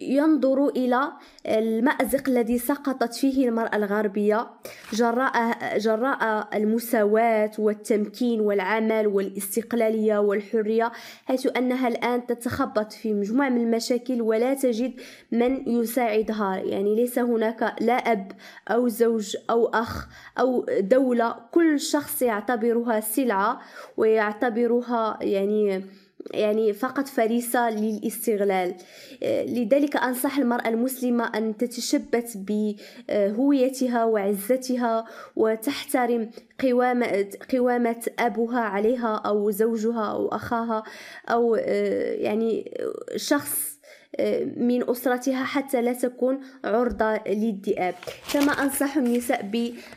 ينظروا إلى المأزق الذي سقطت فيه المرأة الغربية جراء جراء المساواة والتمكين والعمل والاستقلالية والحرية حيث أنها الآن تتخبط في مجموعة من المشاكل ولا تجد من يساعدها. يعني ليس هناك لا أب أو زوج أو أخ أو دولة كل شخص يعتبرها سلعة ويعتبرها يعني يعني فقط فريسة للاستغلال. لذلك أنصح المرأة المسلمة أن تتشبت بهويتها وعزتها وتحترم قوامة, قوامة أبوها عليها أو زوجها أو أخاها أو يعني شخص من أسرتها حتى لا تكون عرضة للذئاب. كما أنصح النساء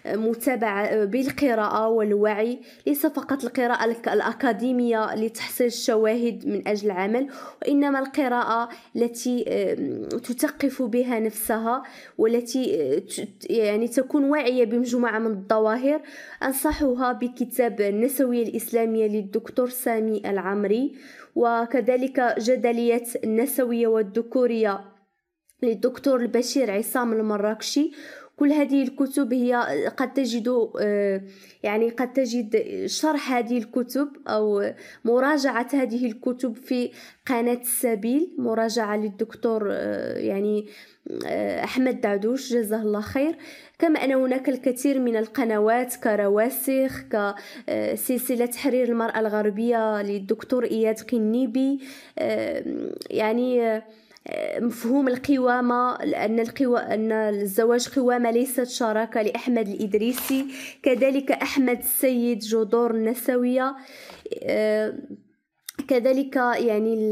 بمتابعة بالقراءة والوعي ليس فقط القراءة الأكاديمية لتحصيل الشواهد من أجل العمل وإنما القراءة التي تثقف بها نفسها والتي يعني تكون واعية بمجموعة من الظواهر. أنصحها بكتاب النسوية الإسلامية للدكتور سامي العمري. وكذلك جدلية النسوية والذكورية. للدكتور البشير عصام المراكشي كل هذه الكتب هي قد تجد يعني قد تجد شرح هذه الكتب أو مراجعة هذه الكتب في قناة السبيل مراجعة للدكتور يعني أحمد دعدوش جزاه الله خير. كما أن هناك الكثير من القنوات كرواسخ كسلسلة تحرير المرأة الغربية للدكتور إياد قنيبي. يعني مفهوم القوامة أن القوى أن الزواج قوامة ليست شراكة لأحمد الإدريسي. كذلك أحمد السيد جذور النسوية آه، كذلك يعني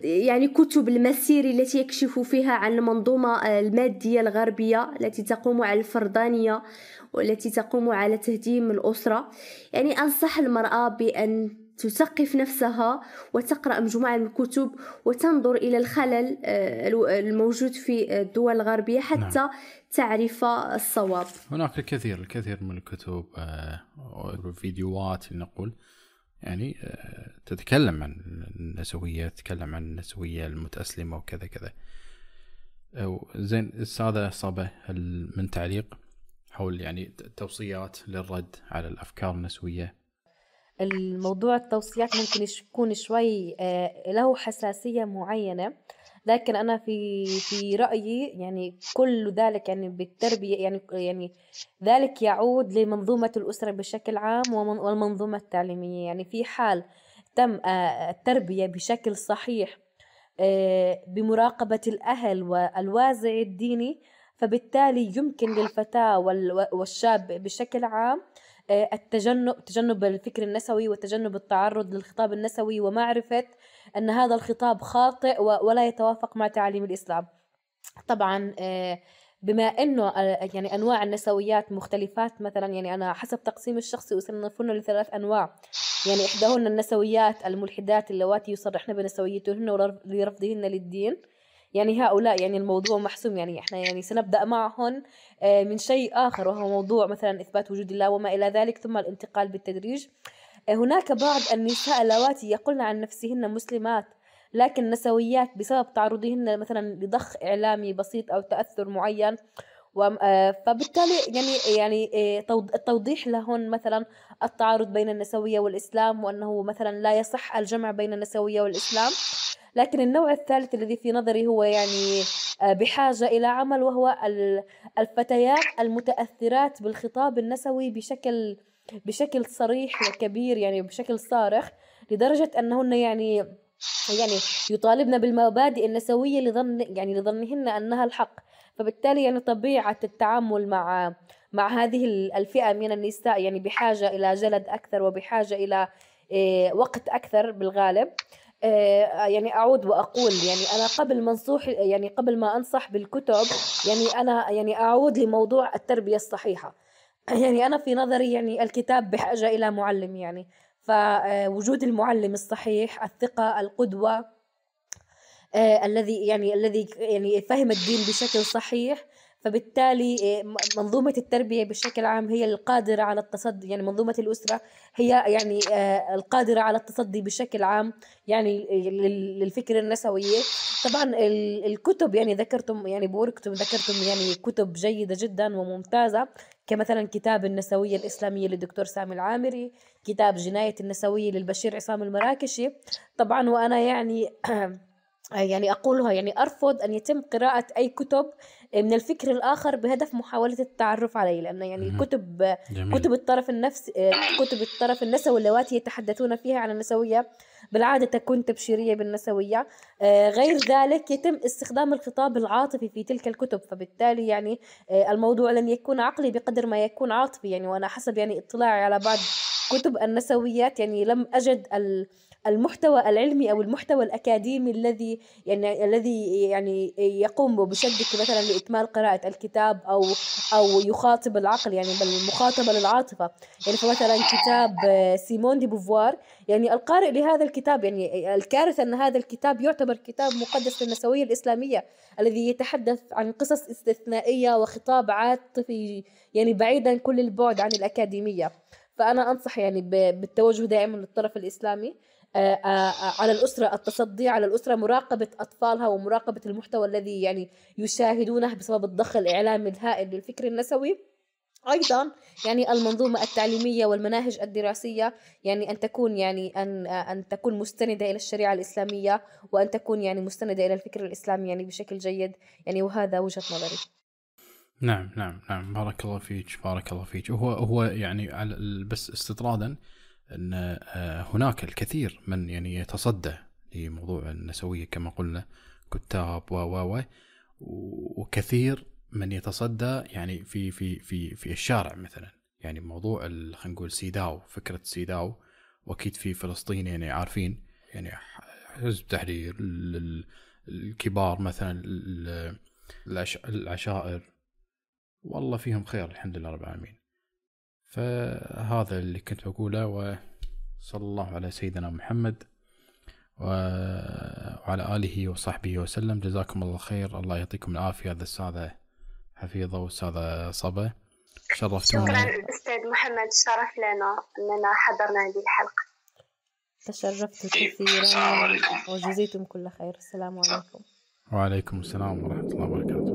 يعني كتب المسير التي يكشف فيها عن المنظومة المادية الغربية التي تقوم على الفردانية والتي تقوم على تهديم الأسرة. يعني أنصح المرأة بأن تثقف نفسها وتقرأ مجموعة من الكتب وتنظر إلى الخلل آه، الموجود في الدول الغربية حتى نعم. تعرف الصواب. هناك الكثير الكثير من الكتب والفيديوهات آه، لنقول يعني آه، تتكلم عن النسوية تتكلم عن النسوية المتأسلمة وكذا كذا. زين صبا هل من تعليق حول يعني توصيات للرد على الأفكار النسوية؟ الموضوع التوصيات ممكن يكون شوي آه، له حساسية معينة. لكن أنا في في رأيي يعني كل ذلك يعني بالتربية يعني يعني ذلك يعود لمنظومة الأسرة بشكل عام والمنظومة التعليمية. يعني في حال تم آه، التربية بشكل صحيح آه، بمراقبة الأهل والوازع الديني فبالتالي يمكن للفتاة والشاب بشكل عام التجنب تجنب الفكر النسوي وتجنب التعرض للخطاب النسوي ومعرفة أن هذا الخطاب خاطئ ولا يتوافق مع تعاليم الإسلام. طبعا آه، بما إنه آه، يعني أنواع النسويات مختلفات مثلا يعني أنا حسب تقسيم الشخصي اصنفهن لثلاث أنواع. يعني إحداهن النسويات الملحدات اللواتي يصرحن بنسويتهن ولرفضهن للدين. يعني هؤلاء يعني الموضوع محسوم يعني إحنا يعني سنبدأ معهم آه، من شيء آخر وهو موضوع مثلا إثبات وجود الله وما إلى ذلك ثم الانتقال بالتدريج. آه، هناك بعض النساء اللواتي يقولن عن نفسهن مسلمات لكن نسويات بسبب تعرضهن مثلا لضخ إعلامي بسيط أو تأثر معين. آه، فبالتالي يعني يعني التوضيح لهن مثلا التعارض بين النسوية والإسلام وأنه مثلا لا يصح الجمع بين النسوية والإسلام. لكن النوع الثالث الذي في نظري هو يعني آه، بحاجة إلى عمل وهو الفتيات المتأثرات بالخطاب النسوي بشكل بشكل صريح وكبير يعني بشكل صارخ لدرجة أنهن يعني يعني يطالبن بالمبادئ النسوية لظن يعني لظنهن أنها الحق. فبالتالي يعني طبيعة التعامل مع مع هذه الفئة من النساء يعني بحاجة إلى جلد أكثر وبحاجة إلى آه، وقت أكثر بالغالب. يعني أعود وأقول يعني أنا قبل منصوح يعني قبل ما أنصح بالكتب يعني أنا يعني أعود لموضوع التربية الصحيحة. [CLEARS THROAT] يعني أنا في نظري يعني الكتاب بحاجة إلى معلم يعني. فوجود المعلم الصحيح الثقة القدوة آه، الذي يعني الذي يعني فهم الدين بشكل صحيح فبالتالي آه، منظومة التربية بشكل عام هي القادرة على التصدي يعني منظومة الأسرة هي يعني آه، القادرة على التصدي بشكل عام يعني للفكر النسوية طبعا الكتب يعني ذكرتم يعني بوركتم ذكرتم يعني كتب جيدة جدا وممتازة كمثلا كتاب النسوية الإسلامية للدكتور سامي العامري كتاب جناية النسوية للبشير عصام المراكشي. طبعا وأنا يعني [CLEARS THROAT] يعني أقولها يعني أرفض أن يتم قراءة أي كتب من الفكر الآخر بهدف محاولة التعرف عليه لأن يعني كتب جميل. كتب الطرف النفس كتب الطرف النسوي اللواتي يتحدثون فيها عن النسوية. بالعادة تكون تبشيرية بالنسوية. آه، غير ذلك يتم استخدام الخطاب العاطفي في تلك الكتب فبالتالي يعني آه، الموضوع لن يكون عقلي بقدر ما يكون عاطفي. يعني وأنا حسب يعني اطلاعي على بعض كتب النسويات يعني لم أجد المحتوى العلمي أو المحتوى الأكاديمي الذي يعني الذي يعني يقوم بشدك مثلا لإكمال قراءة الكتاب أو أو يخاطب العقل يعني بل مخاطبة للعاطفة. يعني فمثلا كتاب سيمون دي بوفوار. يعني القارئ لهذا الكتاب يعني الكارثة أن هذا الكتاب يعتبر كتاب مقدس للنسوية الإسلامية الذي يتحدث عن قصص استثنائية وخطاب عاطفي يعني بعيدا كل البعد عن الأكاديمية. فأنا أنصح يعني بالتوجه دائما للطرف الإسلامي. آه، آه، آه، على الأسرة التصدي على الأسرة مراقبة أطفالها ومراقبة المحتوى الذي يعني يشاهدونه بسبب الضخ الإعلامي الهائل للفكر النسوي. أيضا يعني المنظومة التعليمية والمناهج الدراسية يعني أن تكون يعني أن أن تكون مستندة إلى الشريعة الإسلامية وأن تكون يعني مستندة إلى الفكر الإسلامي يعني بشكل جيد. يعني وهذا وجهة نظري. نعم نعم نعم. بارك الله فيك بارك الله فيك. هو هو يعني بس استطرادا أن آه، هناك الكثير من يعني يتصدى لموضوع النسوية كما قلنا كتاب و و وكثير من يتصدى يعني في في في في الشارع مثلا. يعني موضوع خلينا نقول سيداو فكرة سيداو وأكيد في فلسطين يعني عارفين يعني حزب تحرير الكبار مثلا العشائر. والله فيهم خير الحمد لله رب العالمين. فهذا اللي كنت بقوله وصلى الله على سيدنا محمد وعلى آله وصحبه وسلم. جزاكم الله خير. الله يعطيكم العافية. هذا الأستاذة حفيظة والأستاذة صبا. شرفتونا. شكرا أستاذ محمد. شرف لنا أننا حضرنا هذه الحلقة. تشرفت كثيرا. وجزيتم كل خير. السلام عليكم. وعليكم السلام ورحمة الله وبركاته.